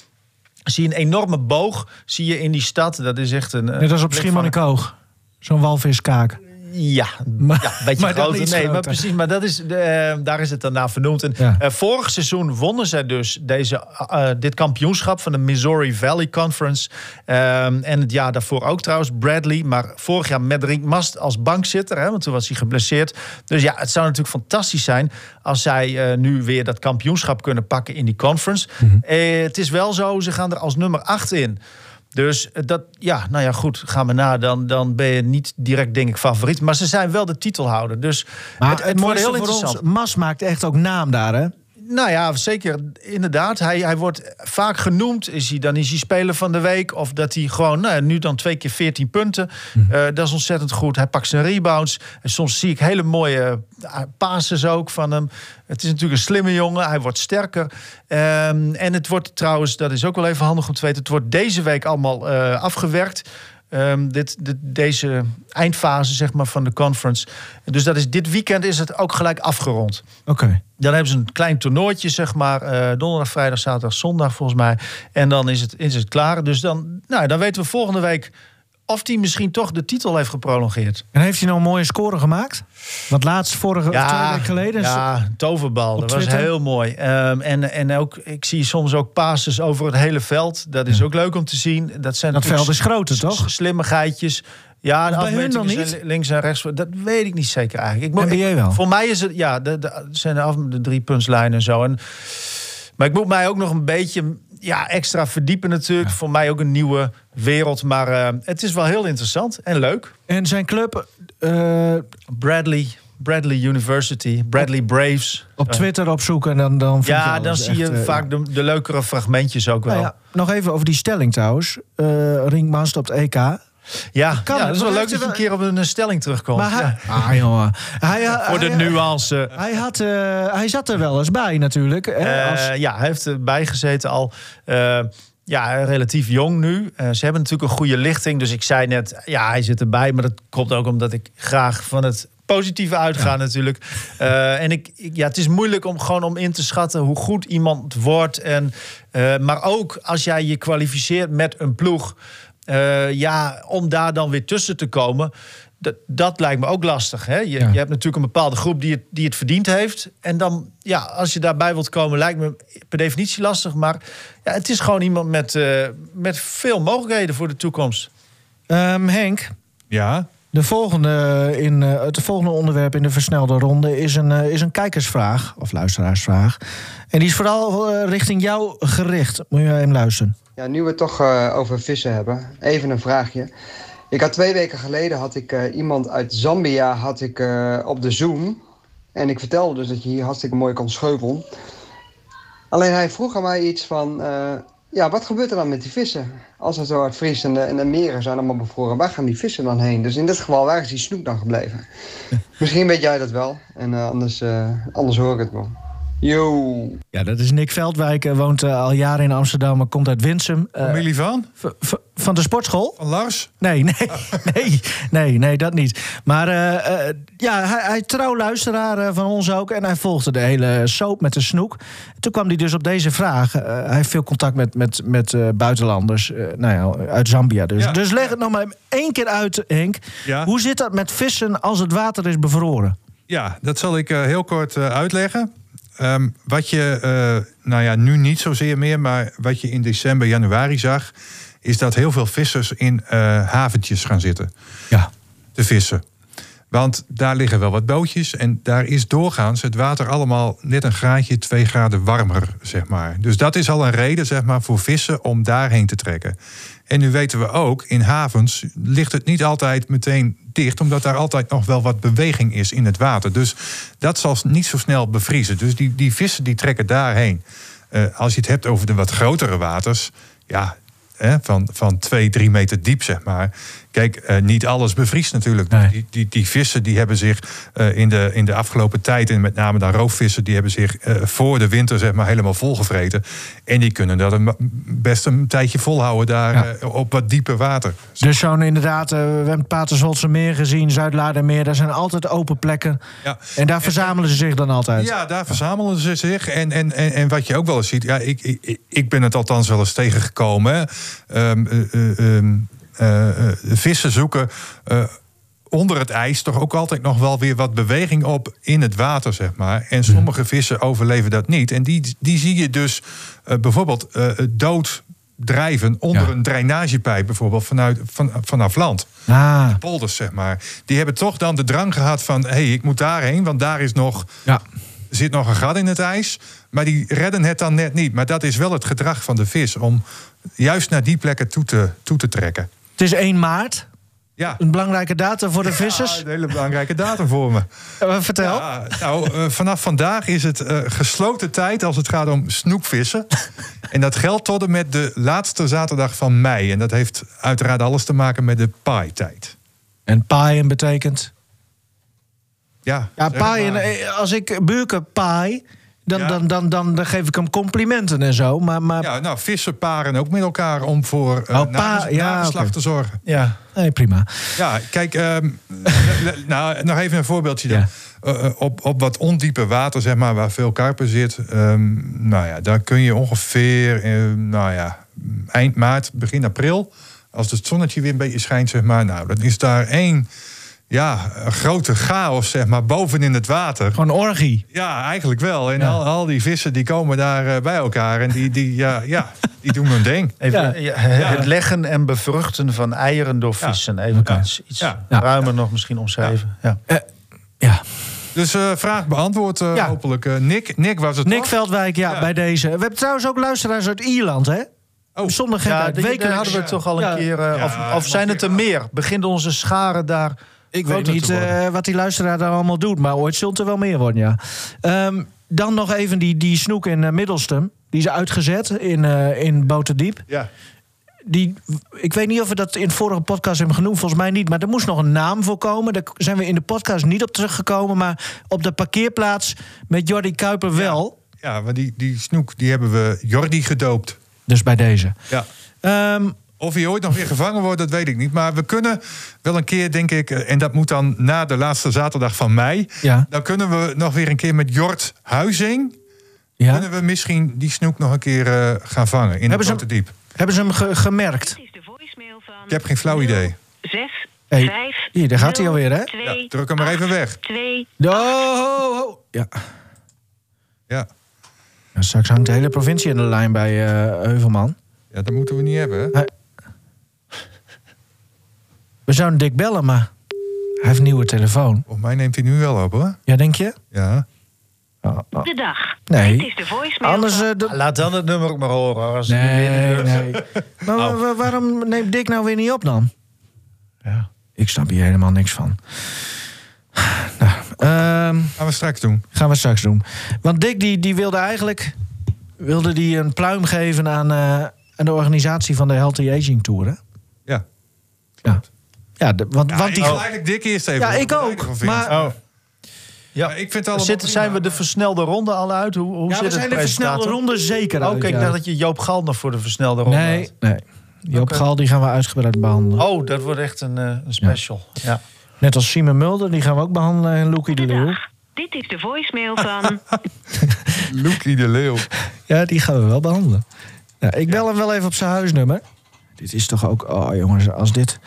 zie je een enorme boog zie je in die stad. Dat is echt een... Net als op Schiermonnikoog. Zo'n walviskaak. Ja, Maar- ja een beetje maar groter. Nee, maar precies. Maar dat is, eh, daar is het dan naar vernoemd. En, Ja. eh, vorig seizoen wonnen zij dus deze, eh, dit kampioenschap van de Missouri Valley Conference. Ehm, en het jaar daarvoor ook trouwens, Bradley. Maar vorig jaar met Rink Mast als bankzitter. Hè, want toen was hij geblesseerd. Dus ja, het zou natuurlijk fantastisch zijn... als zij nu weer dat kampioenschap kunnen pakken in die conference. Mhm. Het is wel zo, ze gaan er als nummer 8 in. Dus eh, dat, ja, nou ja, goed, gaan we na. Dan, dan ben je niet direct, denk ik, favoriet. Maar ze zijn wel de titelhouder. Dus Maar het, het wordt heel interessant. ons, Mas maakt echt ook naam daar, hè? Nou ja, zeker. Inderdaad. Hij, hij wordt vaak genoemd. Is hij, dan is hij speler van de week. Of dat hij gewoon, nou, nu dan twee keer 14 punten. Eh, dat is ontzettend goed. Hij pakt zijn rebounds. En soms zie ik hele mooie eh, passes ook van hem. Het is natuurlijk een slimme jongen. Hij wordt sterker. Ehm, en het wordt trouwens, dat is ook wel even handig om te weten. Het wordt deze week allemaal eh, afgewerkt. Ehm, dit, dit, deze eindfase zeg maar, van de conference. Dus dat is, dit weekend is het ook gelijk afgerond. Oké. Dan hebben ze een klein toernooitje, zeg maar. eh, donderdag, vrijdag, zaterdag, zondag volgens mij. En dan is het, is het klaar. Dus dan, nou, dan weten we volgende week of hij misschien toch de titel heeft geprolongeerd. En heeft hij nou een mooie score gemaakt? Want laatst, vorige twee weken geleden... Ja, toverbal. Dat was heel mooi. Ehm, en, en ook, ik zie soms ook passes over het hele veld. Dat is ook leuk om te zien. Dat, zijn Dat veld is groter, toch? Slimmigheidjes. Ja, de bij hun dan niet? links en rechts. Dat weet ik niet zeker eigenlijk. Ik, wel. Voor mij is het, ja, de, de, zijn de, af, de drie puntslijnen en zo. En, maar ik moet mij ook nog een beetje ja, extra verdiepen natuurlijk. Voor mij ook een nieuwe wereld. Maar eh, het is wel heel interessant en leuk. En zijn club eh, Bradley, Bradley University, Bradley Braves. op Zo. Twitter opzoeken en dan, dan vind Ja, dan zie je echt, eh, vaak de, de leukere fragmentjes ook wel. Nou ja, nog even over die stelling trouwens. Eh Ringman stopt EK. Ja, ja, kan, dat is wel leuk dat je een keer op een stelling terugkomt. Maar hij, Ja. ah, jongen. Hij, hij, Voor de hij- nuance. Hij, had, eh, hij zat er wel eens bij natuurlijk. Hè, Eh, als, ja, hij heeft erbij gezeten al. eh, ja, relatief jong nu. Eh, ze hebben natuurlijk een goede lichting. Dus ik zei net, ja, hij zit erbij. Maar dat komt ook omdat ik graag van het positieve uitga natuurlijk. Eh, en ik, ik- ja, het is moeilijk om gewoon om in te schatten hoe goed iemand wordt. En, eh, maar ook als jij je kwalificeert met een ploeg. Eh, ja, om daar dan weer tussen te komen. Dat, dat lijkt me ook lastig. Hè? Je, Ja. je hebt natuurlijk een bepaalde groep die het, die het verdiend heeft. En dan, ja, als je daarbij wilt komen, lijkt me per definitie lastig. Maar ja, het is gewoon iemand met, eh, met veel mogelijkheden voor de toekomst. Ehm, Henk, Ja, de volgende in, eh, het volgende onderwerp in de versnelde ronde is een, is een kijkersvraag. Of luisteraarsvraag. En die is vooral richting jou gericht. Moet je hem luisteren. Ja, nu we het toch eh, over vissen hebben, even een vraagje. Ik had twee weken geleden had ik eh, iemand uit Zambia had ik, eh, op de Zoom. En ik vertelde dus dat je hier hartstikke mooi kon scheupelen. Alleen hij vroeg aan mij iets van... ja, wat gebeurt er dan met die vissen? Als het zo hard vriest en de, en de meren zijn allemaal bevroren... waar gaan die vissen dan heen? Dus in dit geval, waar is die snoek dan gebleven? <laughs> Misschien weet jij dat wel. En anders, anders hoor ik het wel. Yo! Ja, dat is Nick Veldwijk. eh, woont eh, al jaren in Amsterdam, maar komt uit Winsum. Eh, familie van? v- v- van de sportschool? Van Lars? Nee, nee, <laughs> nee, nee, nee, dat niet. Maar eh, eh, ja, hij, hij trouw luisteraar van ons ook. En hij volgde de hele soap met de snoek. Toen kwam hij dus op deze vraag. Hij heeft veel contact met, met, met eh, buitenlanders. nou ja, uit Zambia dus. Ja. Dus leg het nog maar één keer uit, Henk. Ja. Hoe zit dat met vissen als het water is bevroren? Ja, dat zal ik heel kort uitleggen. Ehm, wat je, eh, nou ja, nu niet zozeer meer, maar wat je in december, januari zag, is dat heel veel vissers in eh, haventjes gaan zitten Ja. te vissen. Want daar liggen wel wat bootjes en daar is doorgaans het water allemaal net een graadje, twee graden warmer, zeg maar. Dus dat is al een reden, zeg maar, voor vissen om daarheen te trekken. En nu weten we ook, in havens ligt het niet altijd meteen dicht, omdat daar altijd nog wel wat beweging is in het water. Dus dat zal niet zo snel bevriezen. Dus die, die vissen die trekken daarheen. Eh, als je het hebt over de wat grotere waters, ja, hè, van, van twee, drie meter diep, zeg maar. Kijk, eh, niet alles bevriest natuurlijk. Nee. Die, die, die vissen die hebben zich eh, in, de, in de afgelopen tijd, en met name dan roofvissen, die hebben zich eh, voor de winter zeg maar, helemaal volgevreten. En die kunnen dat een, best een tijdje volhouden daar Ja. op wat dieper water. Dus zo'n inderdaad, we hebben het Paterswoldse meer gezien, Zuidlaardermeer. Daar zijn altijd open plekken. Ja. En daar verzamelen ze zich dan altijd. Ja, daar verzamelen ze zich. En, en, en, en wat je ook wel eens ziet, ja, ik, ik, ik ben het althans wel eens tegengekomen. Eh, eh, vissen zoeken eh, onder het ijs toch ook altijd nog wel weer wat beweging op in het water, zeg maar. En sommige vissen overleven dat niet. En die, die zie je dus bijvoorbeeld eh, dood drijven onder Ja. een drainagepijp, bijvoorbeeld vanuit, van, vanaf land Ah, polders, zeg maar. Die hebben toch dan de drang gehad van... hé, hey, ik moet daarheen, want daar is nog, ja. zit nog een gat in het ijs. Maar die redden het dan net niet. Maar dat is wel het gedrag van de vis... om juist naar die plekken toe te, toe te trekken. Het is 1 maart. Ja, Een belangrijke datum voor de Ja, vissers. een hele belangrijke datum voor me. Eh, Vertel. Ja, nou, eh, vanaf vandaag is het eh, gesloten tijd als het gaat om snoekvissen. <laughs> en dat geldt tot en met de laatste zaterdag van mei. En dat heeft uiteraard alles te maken met de paai-tijd. En paaien betekent... Ja, Ja, paaien, als ik Buurke paai... Dan, Ja. dan, dan, dan, dan geef ik hem complimenten en zo. Maar, maar Ja, nou, vissen paren ook met elkaar om voor uh, Oh, pa- ja, oké. te zorgen. Ja. nee, prima. Ja, kijk, ehm, <laughs> nou, nog even een voorbeeldje dan. Ja. Eh, eh, op, op wat ondiepe water, zeg maar, waar veel karper zit. ehm, nou ja, daar kun je ongeveer, nou ja, eind maart, begin april... als het zonnetje weer een beetje schijnt, zeg maar, nou, dan is daar één ja, een grote chaos, zeg maar, bovenin het water. Gewoon orgie. Ja, eigenlijk wel. En al, al die vissen die komen daar eh, bij elkaar en die, die, ja, ja, die doen hun ding. <laughs> Even, Ja. ja, Het leggen en bevruchten van eieren door vissen. Even Ja. iets, iets Ja. ruimer nog misschien omschrijven. Ja. Ja. Dus eh, vraag beantwoord, eh, Ja. hopelijk. Eh, Nick, Nick was het Nick toch? Veldwijk, ja, Ja. bij deze. We hebben trouwens ook luisteraars uit Ierland, hè? Oh. Zonder Ja, gekheid. Wekelijks. hadden we toch al een keer. eh, Ja, of, of zijn het er meer? Begint onze scharen daar. Ik weet niet worden? eh, wat die luisteraar daar allemaal doet, maar ooit zult er wel meer worden, ja. Ehm, dan nog even die, die snoek in uh, Middelstum. Die is uitgezet in, uh, in Boterdiep. Ja. Die, ik weet niet of we dat in de vorige podcast hebben genoemd, volgens mij niet. Maar er moest nog een naam voor komen. Daar zijn we in de podcast niet op teruggekomen. Maar op de parkeerplaats met Jordi Kuiper wel. Ja, maar die, die snoek die hebben we Jordi gedoopt. Dus bij deze. Ja. Ehm, Of hij ooit nog weer gevangen wordt, dat weet ik niet. Maar we kunnen wel een keer, denk ik... eh, en dat moet dan na de laatste zaterdag van mei... ja. dan kunnen we nog weer een keer met Jort Huizing... ja. kunnen we misschien die snoek nog een keer eh, gaan vangen in Hebben ze het hem- diep. Hebben ze hem ge- gemerkt? Dit is de voicemail van... Ik heb geen flauw idee. 6, Hey, 5... hier, daar gaat hij alweer, hè? 2, Ja, druk hem maar even weg. 2... Oh, oh, oh. Ja. Ja. Ja, Straks hangt de hele provincie in de lijn bij eh, Heuvelman. ja, dat moeten we niet hebben. Hè? We zouden Dick bellen, maar hij heeft een nieuwe telefoon. Volgens mij neemt hij nu wel op, hoor. Ja, denk je? Ja. Oh, oh. De dag. Nee. Dit is de voicemail Anders... eh, de- Laat dan het nummer ook maar horen. Als Nee, nee. Maar wa- wa- waarom neemt Dick nou weer niet op dan? Ja. Ik snap hier helemaal niks van. Nou, ehm, Gaan we straks doen. gaan we straks doen. Want Dick die, die wilde eigenlijk wilde die een pluim geven aan, eh, aan de organisatie van de Healthy Aging Tour. Hè? Ja. Ja, ja de, want, Ja, want ik die, wil eigenlijk dik eerst even. Ja, ik ook, maar- Oh. Ja. Maar ik vind het allemaal Zitten, zijn we de versnelde ronde al uit? Hoe, hoe ja, zit we zijn het de versnelde ronde zeker uit. Oh, kijk, ik ja. dacht dat je Joop Gal nog voor de versnelde ronde Nee, had. nee. Joop Oké. Gal die gaan we uitgebreid behandelen. Oh, dat wordt echt een, eh, een special. Ja. Net als Simon Mulder, die gaan we ook behandelen. En Loekie de Leeuw. Dit is de voicemail van... <laughs> Loekie de Leeuw. Ja, die gaan we wel behandelen. Ja, ik bel hem wel even op zijn huisnummer. Dit is toch ook... Oh jongens, als dit,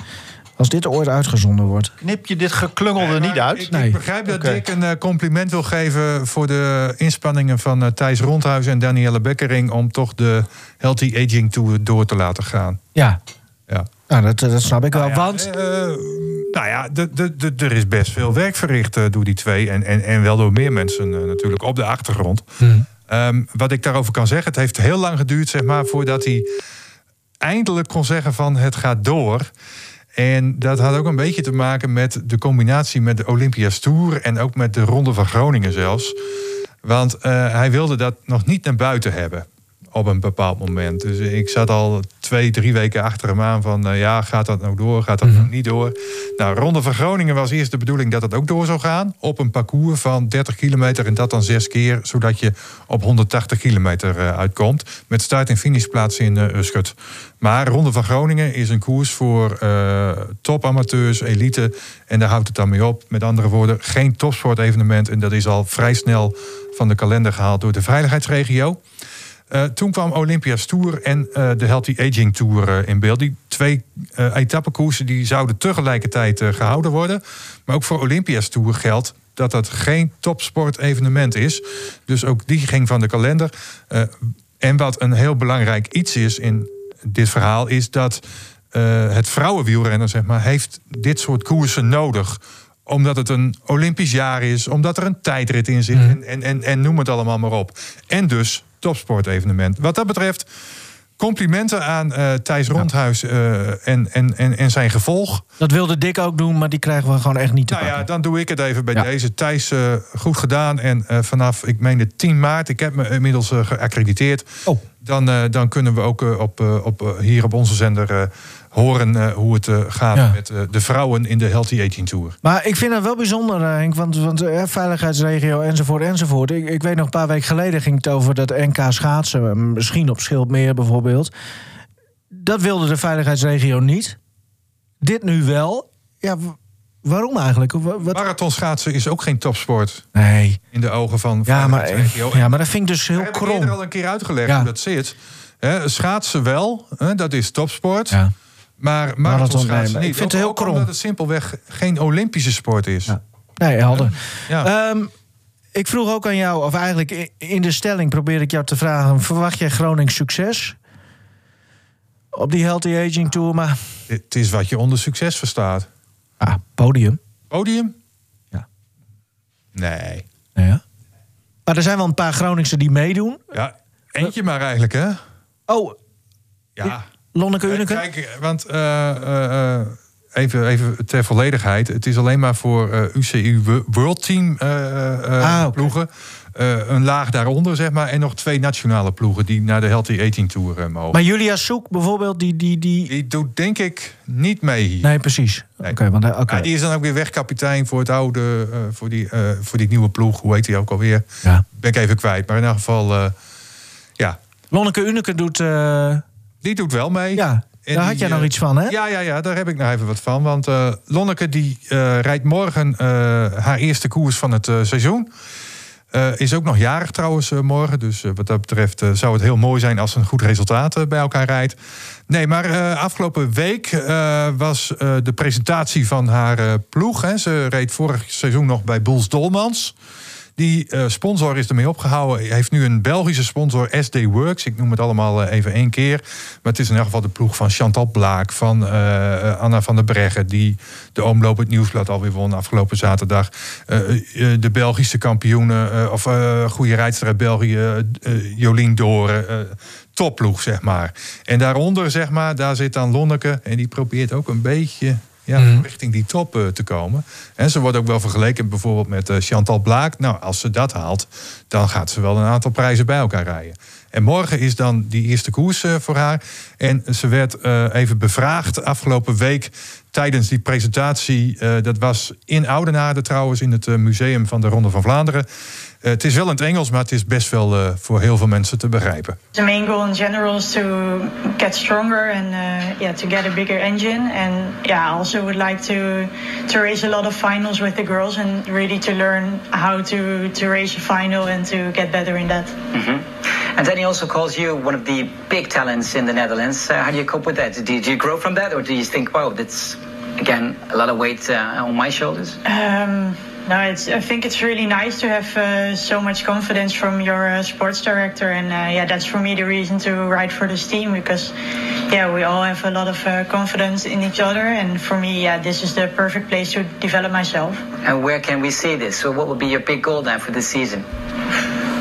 als dit ooit uitgezonden wordt... Knip je dit geklungelde Maar niet uit? Ik, Nee. ik begrijp dat. Dick een eh, compliment wil geven voor de inspanningen van eh, Thijs Rondhuis en Danielle Bekkering om toch de Healthy Aging Tour door te laten gaan. Ja, Ja. nou, dat, dat snap ik wel. Nou ja, want... eh, nou ja, de- de- de- er is best veel werk verricht eh, door die twee. En, en, en wel door meer mensen eh, natuurlijk op de achtergrond. Hm. Ehm, wat ik daarover kan zeggen, het heeft heel lang geduurd, zeg maar, voordat hij eindelijk kon zeggen van het gaat door. En dat had ook een beetje te maken met de combinatie met de Olympia's Tour en ook met de Ronde van Groningen zelfs. Want eh, hij wilde dat nog niet naar buiten hebben op een bepaald moment. Dus ik zat al twee, drie weken achter hem aan van... eh, ja, gaat dat nou door, gaat dat nou niet door? Nou, Ronde van Groningen was eerst de bedoeling dat het ook door zou gaan... op een parcours van 30 kilometer en dat dan zes keer... zodat je op 180 kilometer eh, uitkomt... met start- en finishplaats in Uskert. Maar Ronde van Groningen is een koers voor topamateurs, elite... en daar houdt het dan mee op. Met andere woorden, geen topsportevenement... en dat is al vrij snel van de kalender gehaald door de veiligheidsregio... Eh, toen kwam Olympia's Tour en eh, de Healthy Aging Tour eh, in beeld. Die twee etappekoersen die zouden tegelijkertijd eh, gehouden worden. Maar ook voor Olympia's Tour geldt dat dat geen topsportevenement is. Dus ook die ging van de kalender. En wat een heel belangrijk iets is in dit verhaal... is dat het vrouwenwielrennen zeg maar, heeft dit soort koersen nodig omdat het een Olympisch jaar is, omdat er een tijdrit in zit en, en, en, en noem het allemaal maar op. En dus topsportevenement. Wat dat betreft, complimenten aan eh, Thijs Rondhuis eh, en, en, en, en zijn gevolg. Dat wilde Dick ook doen, maar die krijgen we gewoon echt niet te Nou ja, pakken. dan doe ik het even bij Ja. deze. Thijs, eh, goed gedaan. En vanaf, ik meen de 10 maart, ik heb me inmiddels geaccrediteerd. Oh. Dan, dan kunnen we ook op, op, hier op onze zender horen eh, hoe het eh, gaat Ja. met eh, de vrouwen in de Healthy Aging Tour. Maar ik vind het wel bijzonder, Henk, want, want veiligheidsregio enzovoort enzovoort. Ik, ik weet nog een paar weken geleden ging het over dat NK schaatsen, misschien op Schildmeer bijvoorbeeld. Dat wilde de veiligheidsregio niet. Dit nu wel. Ja, waarom eigenlijk? Wa- Wat? Marathon schaatsen is ook geen topsport Nee. in de ogen van Ja maar, veiligheidsregio. ja, maar dat vind ik dus heel heb ik eerder krom. al een keer uitgelegd Ja. hoe dat zit. Schaatsen wel, dat is topsport. Ja. Maar Marathon marathonschaatsen niet. Ik vind het heel krom. Omdat het simpelweg geen Olympische sport is. Ja. Nee, helder. Ja. Ehm, ik vroeg ook aan jou, of eigenlijk in de stelling probeer ik jou te vragen: verwacht jij Groningen succes? Op die Healthy Aging Tour, maar. Het is wat je onder succes verstaat. Ah, podium. Podium? Ja. Nee. Nou ja. Maar er zijn wel een paar Groningse die meedoen. Ja, eentje maar eigenlijk, hè? Oh, Ja. Lonneke Uneke? Kijk, want eh, eh, eh, even, even ter volledigheid. Het is alleen maar voor eh, UCU Wo- World Team eh, eh, Ah, ploegen. Eh, een laag daaronder, zeg maar. En nog twee nationale ploegen die naar de Healthy 18 Tour eh, mogen. Maar Julia Soek bijvoorbeeld, die. die, die... Die doet denk ik niet mee hier. Nee, precies. Oké, Nee. want. Ja, die is dan ook weer wegkapitein voor het oude, eh, voor, die, eh, voor die nieuwe ploeg. Hoe heet die ook alweer? Ja. Ben ik even kwijt. Maar in elk geval, eh, ja, Lonneke Uneke doet. Die doet wel mee. ja, En daar had jij nog eh, iets van, hè? Ja, ja, ja, daar heb ik nog even wat van. Want eh, Lonneke die eh, rijdt morgen haar eerste koers van het seizoen. Is ook nog jarig trouwens morgen. Dus wat dat betreft zou het heel mooi zijn als ze een goed resultaat bij elkaar rijdt. Nee, maar afgelopen week was de presentatie van haar ploeg. Hè. Ze reed vorig seizoen nog bij Boels Dolmans. Die eh, sponsor is ermee opgehouden. Hij heeft nu een Belgische sponsor, SD Works. Ik noem het allemaal eh, even één keer. Maar het is in elk geval de ploeg van Chantal Blaak, van eh, Anna van der Breggen... die de Omloop het Nieuwsblad alweer won afgelopen zaterdag. De Belgische kampioenen, of goede rijdster uit België, Jolien Doren... topploeg, zeg maar. En daaronder, zeg maar, daar zit dan Lonneke... en die probeert ook een beetje ja, richting die top eh, te komen. En ze wordt ook wel vergeleken bijvoorbeeld met eh, Chantal Blaak. Nou, als ze dat haalt, dan gaat ze wel een aantal prijzen bij elkaar rijden. En morgen is dan die eerste koers eh, voor haar. En ze werd even bevraagd afgelopen week tijdens die presentatie. dat was in Oudenaarde trouwens, in het museum van de Ronde van Vlaanderen. Eh, het is wel in het Engels, maar het is best wel eh, voor heel veel mensen te begrijpen. The main goal in general is to get stronger and uh, yeah, to get a bigger engine. And yeah, I also would like to to race a lot of finals with the girls and really to learn how to to race a final and to get better in that. And then he also calls you one of the big talents in the Netherlands. Uh, how do you cope with that? Did you grow from that, or do you think, wow, that's again a lot of weight uh, on my shoulders? Um, no, it's, I think it's really nice to have uh, so much confidence from your uh, sports director, and uh, yeah, that's for me the reason to ride for this team because yeah, we all have a lot of uh, confidence in each other, and for me, yeah, this is the perfect place to develop myself. And where can we see this? So, what will be your big goal then for this season?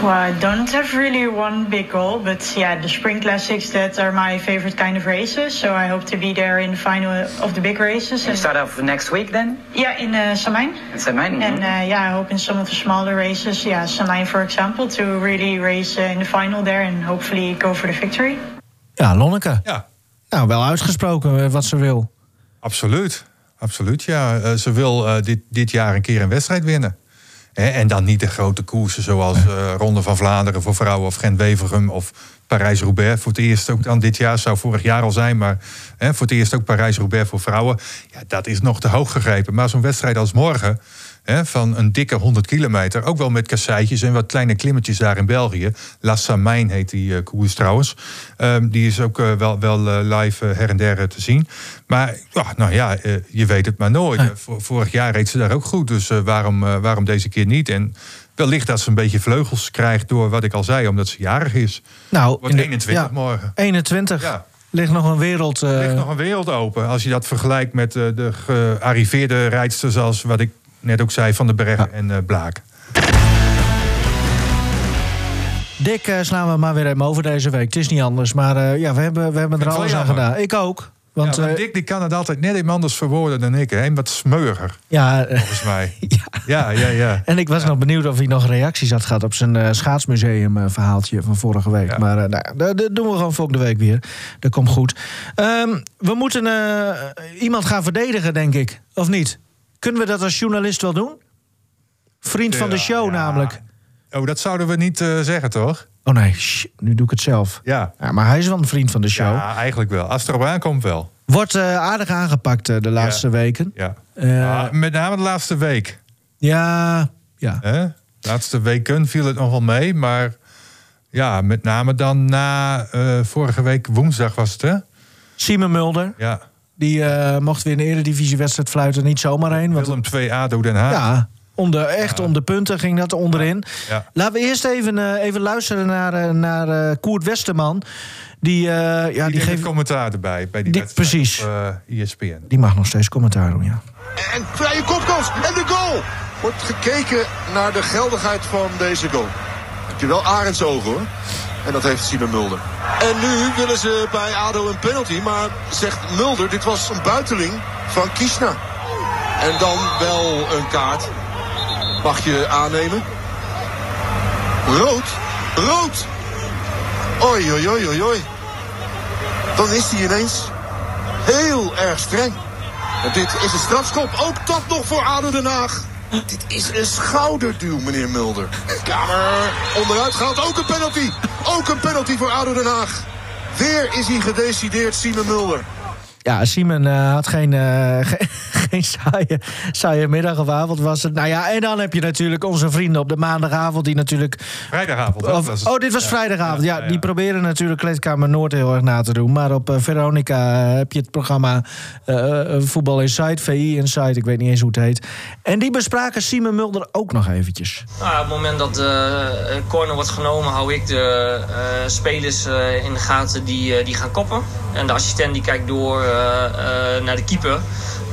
Well, I don't have really one big goal, but yeah, the spring classics that are my favorite kind of races. So I hope to be there in the final of the big races. You start off next week then? yeah, in uh, Samain. In Samain? And uh, yeah, I hope in some of the smaller races, yeah, Samain for example, to really race uh, in the final there and hopefully go for the victory. Ja, Lonneke. Ja, Nou, wel uitgesproken eh, wat ze wil. Absoluut, absoluut. Ja, Eh, ze wil eh, dit, dit jaar een keer een wedstrijd winnen. Hè, en dan niet de grote koersen zoals eh, Ronde van Vlaanderen voor vrouwen of Gent-Wevergem of Parijs-Roubaix. Voor het eerst ook dan dit jaar, zou vorig jaar al zijn, maar hè, voor het eerst ook Parijs-Roubaix voor vrouwen. Ja, dat is nog te hoog gegrepen. Maar zo'n wedstrijd als morgen, hè, van een dikke 100 kilometer, ook wel met kasseitjes en wat kleine klimmetjes daar in België. La Samijn heet die eh, koers trouwens. Ehm, die is ook eh, wel, wel eh, live her en der te zien. Maar ja, nou ja, je weet het maar nooit. Vor- vorig jaar reed ze daar ook goed, dus waarom, waarom deze keer niet? En wellicht dat ze een beetje vleugels krijgt door wat ik al zei, omdat ze jarig is. Nou, Wordt in de- 21 ja, morgen. 21. Ja. Ligt nog een wereld. ligt nog een wereld open. Als je dat vergelijkt met de gearriveerde rijdsters zoals wat ik net ook zei van de Berg en eh, Blaak. Dick eh, slaan we maar weer even over deze week. Het is niet anders. Maar eh, ja, we hebben, we hebben er alles aan gedaan. Ik ook. Want ja, Dick die kan het altijd net even anders verwoorden dan ik. Hè? Wat smeuiger, ja, volgens <laughs> mij. ja. Ja, ja, ja. En ik was nog benieuwd of hij nog reacties had gehad op zijn eh, schaatsmuseum eh, verhaaltje van vorige week. Ja. Maar nou, dat, dat doen we gewoon volgende week weer. Dat komt goed. Ehm, we moeten iemand gaan verdedigen, denk ik. Of niet? Kunnen we dat als journalist wel doen? Vriend van de show ja. namelijk. Oh, dat zouden we niet eh, zeggen, toch? Oh nee, nu doe ik het zelf. Ja. Ja, maar hij is wel een vriend van de show. ja, eigenlijk wel. Als het erop aankomt wel. Wordt eh, aardig aangepakt eh, de laatste weken. Ja. Eh, Ah, met name de laatste week. ja, ja. De laatste weken viel het nog wel mee, maar ja, met name dan na eh, vorige week woensdag was het, hè? Simon Mulder. Ja. Die eh, mocht weer een eredivisiewedstrijd fluiten. Niet zomaar heen. Want, Willem 2 ADO Den Haag. ja, om de, echt om de punten ging dat onderin. Ja. Laten we eerst even, eh, even luisteren naar, eh, naar eh, Koert Westerman. Die, eh, ja, Die, die, geeft commentaar erbij bij die, Die- wedstrijd precies. op eh, ESPN. die mag nog steeds commentaar doen, ja. En vrije kopkans. En de goal. Wordt gekeken naar de geldigheid van deze goal. Heb je wel Arends ogen hoor. En dat heeft Simon Mulder. En nu willen ze bij ADO een penalty. Maar zegt Mulder, dit was een buiteling van Kishna. En dan wel een kaart. Mag je aannemen? Rood. Rood. Oei, oei, oei, oei, oei. Dan is hij ineens heel erg streng. En dit is een strafschop. Ook dat nog voor ADO Den Haag. Dit is een schouderduw, meneer Mulder. Kamer onderuit gehaald. Ook een penalty. Ook een penalty voor ADO Den Haag. Weer is hij gedecideerd, Simon Mulder. Ja, Simon eh, had geen, eh, <laughs> geen, geen saaie, saaie middag of avond was het. Nou ja, en dan heb je natuurlijk onze vrienden op de maandagavond... die natuurlijk Vrijdagavond. Of- is- oh, dit was ja. vrijdagavond. Ja, Ja, ja. die proberen natuurlijk Kleedkamer Noord heel erg na te doen. Maar op eh, Veronica heb je het programma eh, eh, Voetbal Inside, VI Inside, ik weet niet eens hoe het heet. En die bespraken Simon Mulder ook nog eventjes. Nou, op het moment dat de eh, corner wordt genomen, hou ik de eh, spelers eh, in de gaten die, eh, die gaan koppen. En de assistent die kijkt door eh, eh, naar de keeper.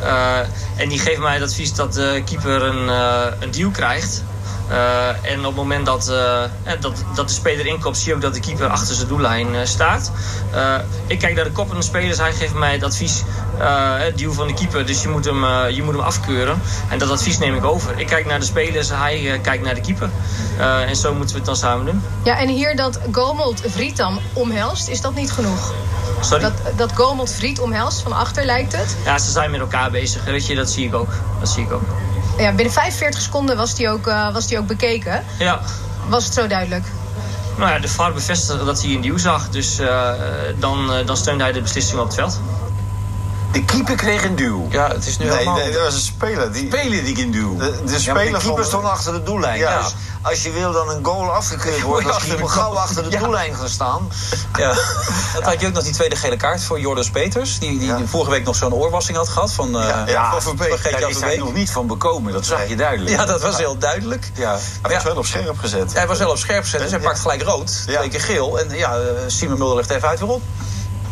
Eh, en die geeft mij het advies dat de keeper een, eh, een krijgt. Eh, en op het moment dat, eh, eh, dat, dat de speler inkopt, zie je ook dat de keeper achter zijn doellijn staat. Ik kijk naar de koppende spelers. Hij geeft mij het advies, het duw van de keeper. Dus je moet, hem, je moet hem afkeuren. En dat advies neem ik over. Ik kijk naar de spelers, hij kijkt naar de keeper. En zo moeten we het dan samen doen. Ja, en hier dat Gomold Vrietam omhelst, is dat niet genoeg? Sorry? Dat, dat Gomold Vriet omhelst, van achter lijkt het. Ja, ze zijn met elkaar bezig. Weet je, dat zie ik ook. Dat zie ik ook. Ja, binnen 45 seconden was die ook, eh, was die ook bekeken. Ja. Was het zo duidelijk? Nou ja, de VAR bevestigde dat hij een duw zag. Dus eh, dan, eh, dan steunde hij de beslissing op het veld. De keeper kreeg een duw. Ja, het is nu nee, helemaal... nee, dat was een speler. Die, speler die een duw. de, de Ja, speler maar de keeper stond achter de doellijn. Ja. Dus als je wil dan een goal afgekeurd <laughs> wordt, dan de gauw achter de Ja. doellijn gaan staan. Ja. Dat had je ook nog die tweede gele kaart voor Jordan Peters. Die, die vorige week nog zo'n oorwassing had gehad van, eh ja, van Verbeek. Gert-Jan Daar is hij nog niet van bekomen. Dat zag je duidelijk. Ja, dat was Ja. heel duidelijk. Ja, hij was wel op scherp gezet. Hij was wel op scherp gezet, dus hij Ja. pakt gelijk rood. Twee keer geel. En ja, eh, Simon Mulder legt even uit waarom.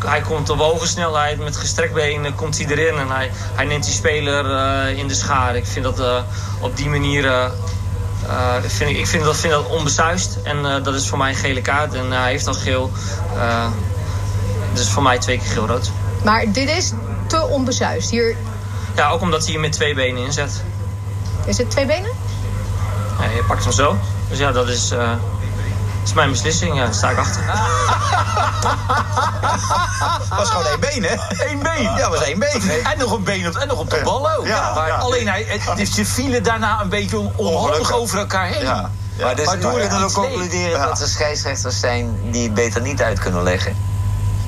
Hij komt op hoge snelheid met gestrekt been komt hij erin en hij, hij neemt die speler eh, in de schaar. Ik vind dat eh, op die manier eh, vind ik, ik vind dat, vind dat onbesuist en dat is voor mij een gele kaart en hij heeft al geel. Dus voor mij twee keer geel rood. Maar dit is te onbezuist. Hier Ja, ook omdat hij hem met twee benen inzet. is het twee benen? Ja, je pakt hem zo. Dus ja, dat is, dat is mijn beslissing. Ja, daar sta ik achter. <laughs> was gewoon één been, hè? Eén been. Ja, was één been. En nog een been op, en nog op de bal ook. Ja, maar ja. Alleen hij, het, ze vielen daarna een beetje on- onhandig over elkaar heen. Ja. Maar dus Waardoor we kunnen niet concluderen dat er scheidsrechters zijn die het beter niet uit kunnen leggen.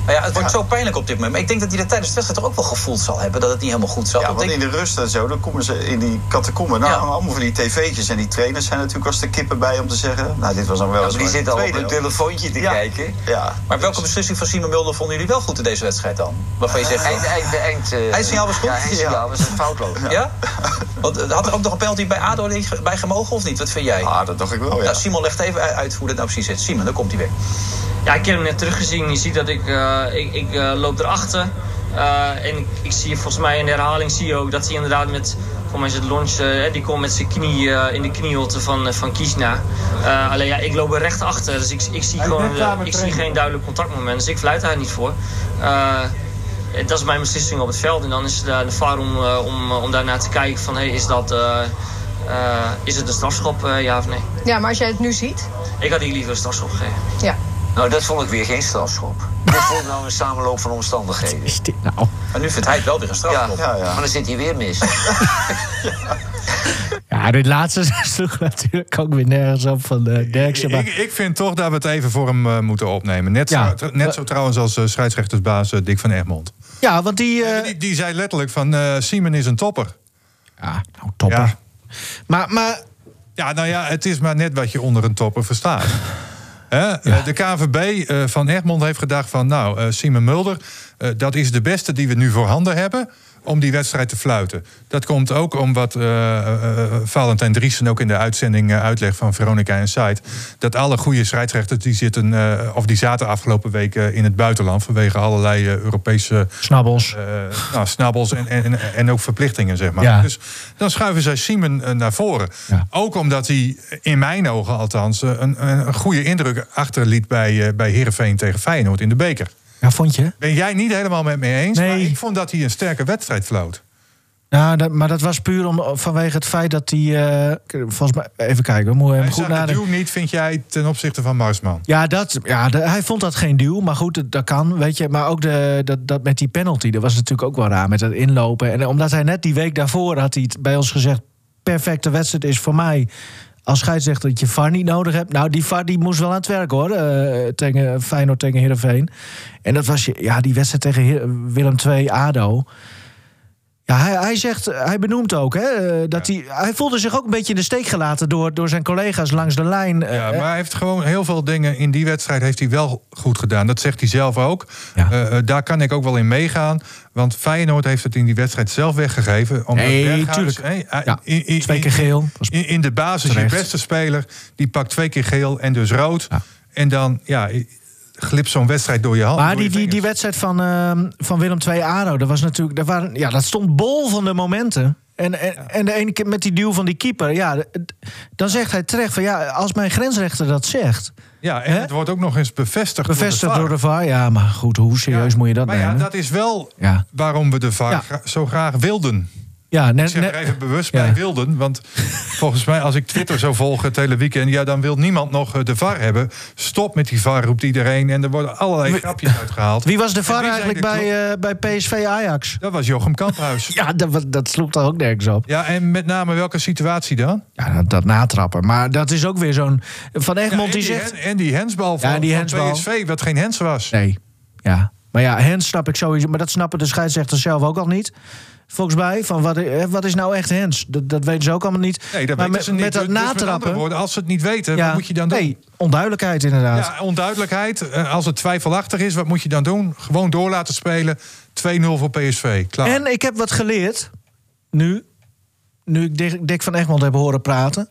Maar ja, het wordt zo pijnlijk op dit moment. Maar ik denk dat hij dat tijdens de wedstrijd ook wel gevoeld zal hebben. Dat het niet helemaal goed zat. Ja, Want ik- in de rust en zo, dan komen ze in die catacomben. Nou, Ja. allemaal van die tv'tjes. En die trainers zijn natuurlijk als de kippen bij om te zeggen... Nou, dit was dan wel Ja, eens die zitten al op helft. telefoontje te Ja. kijken. Ja. Maar welke beslissing van Simon Mulder vonden jullie wel goed in deze wedstrijd dan? Waarvan je zegt... Eind, eind, eind, eh, Eindsignaal was goed? Ja, eindsignaal was een foutloos. Ja? Want eh, had er ook nog een penalty bij ADO bij gemogen of niet? Wat vind jij? Ah, dat dacht ik wel, ja. Nou, Simon legt even uit hoe dat nou precies zit. Simon, dan komt hij weer. Ja, ik heb hem net teruggezien. Je ziet dat ik, eh, ik, ik eh, loop erachter. Eh, en ik, ik zie volgens mij in de herhaling zie je ook dat hij inderdaad met... Voor mij is het lunch, die komt met zijn knie eh, in de knieholte van, eh, van Kiesna. Eh, alleen ja, ik loop er recht achter. Dus ik, ik zie Hij gewoon ik zie geen duidelijk contactmoment. Dus ik fluit daar niet voor. Eh, dat is mijn beslissing op het veld. En dan is het de VAR om, om, om daarnaar te kijken van... Hey, is, dat, eh, eh, is het een strafschop, eh, ja of nee? Ja, maar als jij het nu ziet. Ik had hier liever een strafschop gegeven. Ja. Nou, dat vond ik weer geen strafschop. Dit vond ik nou een samenloop van omstandigheden. Is dit nou? Maar nu vindt hij het wel weer een strafschop. Ja, maar dan zit hij weer mis. <laughs> Ja, dit laatste <laughs> sloeg natuurlijk ook weer nergens op van uh, Derksen. Maar... Ik, ik vind toch dat we het even voor hem eh, moeten opnemen. Net, Ja. zo, net zo trouwens als eh, scheidsrechtersbaas eh, Dick van Egmond. Ja, want die... eh, Die, die zei letterlijk van eh Simon is een topper. Ja, nou topper. Ja. Maar, maar Ja, nou ja, het is maar net wat je onder een topper verstaat. Eh, De KVB eh, van Egmond heeft gedacht van... nou, eh, Simon Mulder, dat is de beste die we nu voorhanden hebben om die wedstrijd te fluiten. Dat komt ook om wat eh eh, Valentijn Driessen ook in de uitzending eh, uitlegt van Veronica Insight. Dat alle goede scheidsrechters die zitten, eh, of die zaten afgelopen week eh, in het buitenland vanwege allerlei eh, Europese Snabbels. eh, nou, snabbels en, en, en ook verplichtingen, zeg maar. Ja. Dus dan schuiven zij Siemen eh, naar voren. Ook omdat hij, in mijn ogen althans, eh, een, een goede indruk achterliet bij, eh, bij Heerenveen tegen Feyenoord in de beker. Ja, vond je? Ben jij niet helemaal met me eens? Nee. Maar ik vond dat hij een sterke wedstrijd floot. Nou, dat, maar dat was puur om, vanwege het feit dat hij... eh, volgens mij, even kijken, we moeten Hij hem goed zag de nadenken. duw niet, vind jij, ten opzichte van Marsman? Ja, dat, ja de- hij vond dat geen duw, maar goed, dat, dat kan, weet je. Maar ook de, dat, dat met die penalty, dat was natuurlijk ook wel raar met het inlopen. En omdat hij net die week daarvoor had hij bij ons gezegd... perfecte wedstrijd is voor mij als scheidsrechter dat je VAR niet nodig hebt. Nou, die VAR die moest wel aan het werk hoor, eh, tegen Feyenoord tegen Heerenveen. En dat was je, ja, die wedstrijd tegen Willem II ADO... Ja, hij, hij zegt, hij benoemt ook, hè, eh, dat hij, hij voelde zich ook een beetje in de steek gelaten door, door zijn collega's langs de lijn. eh, Ja, maar hij heeft gewoon heel veel dingen in die wedstrijd heeft hij wel goed gedaan. Dat zegt hij zelf ook. Eh, eh, daar kan ik ook wel in meegaan. Want Feyenoord heeft het in die wedstrijd zelf weggegeven. Omdat Nee, Berghuis, tuurlijk. Ja, in- in- twee keer geel. In, in de basis Terecht. je beste speler. Die pakt twee keer geel en dus rood. En dan ja, glipt zo'n wedstrijd door je hand. Maar door die, die, die wedstrijd van, ehm, van Willem II ADO, dat was natuurlijk, dat, waren, ja, dat stond bol van de momenten. En, en, en de ene keer met die duw van die keeper, ja, dan zegt hij terecht van ja, als mijn grensrechter dat zegt. Ja, en het wordt ook nog eens bevestigd, Bevestigd door de VAR. VAR, ja, maar goed, hoe serieus moet je dat Maar ja, nemen? dat is wel Ja. waarom we de VAR Ja. zo graag wilden. Ja, Ik net, zeg er even bewust Ja. bij wilden. Want volgens mij, als ik Twitter zou volgen het hele weekend... ja, dan wil niemand nog eh, de VAR hebben. Stop met die VAR, roept iedereen. En er worden allerlei grapjes uitgehaald. <laughs> wie was de VAR eigenlijk de bij, eh, bij PSV Ajax? Dat was Jochem Kamphuis. <laughs> Ja, dat, dat sloeg daar ook nergens op. Ja, en met name welke situatie dan? Ja, dat, dat natrappen. Maar dat is ook weer zo'n... Van Egmond Ja, die en, zegt... die, hen- en die hensbal van, Ja, die van hensbal. PSV, wat geen hens was. Nee, ja. Maar ja, hens snap ik sowieso. Maar dat snappen de scheidsrechters zelf ook al niet. Volgens mij, van wat, wat is nou echt hens? Dat, dat weten ze ook allemaal niet. Nee, dat maar weten ze niet. met dat Dus met natrappen... woorden, als ze het niet weten, wat moet je dan doen? Nee, onduidelijkheid inderdaad. Ja, onduidelijkheid. Eh, Als het twijfelachtig is, wat moet je dan doen? Gewoon door laten spelen. 2-0 voor PSV. Klaar. En ik heb wat geleerd. Nu. Nu ik Dick, Dick van Egmond heb horen praten.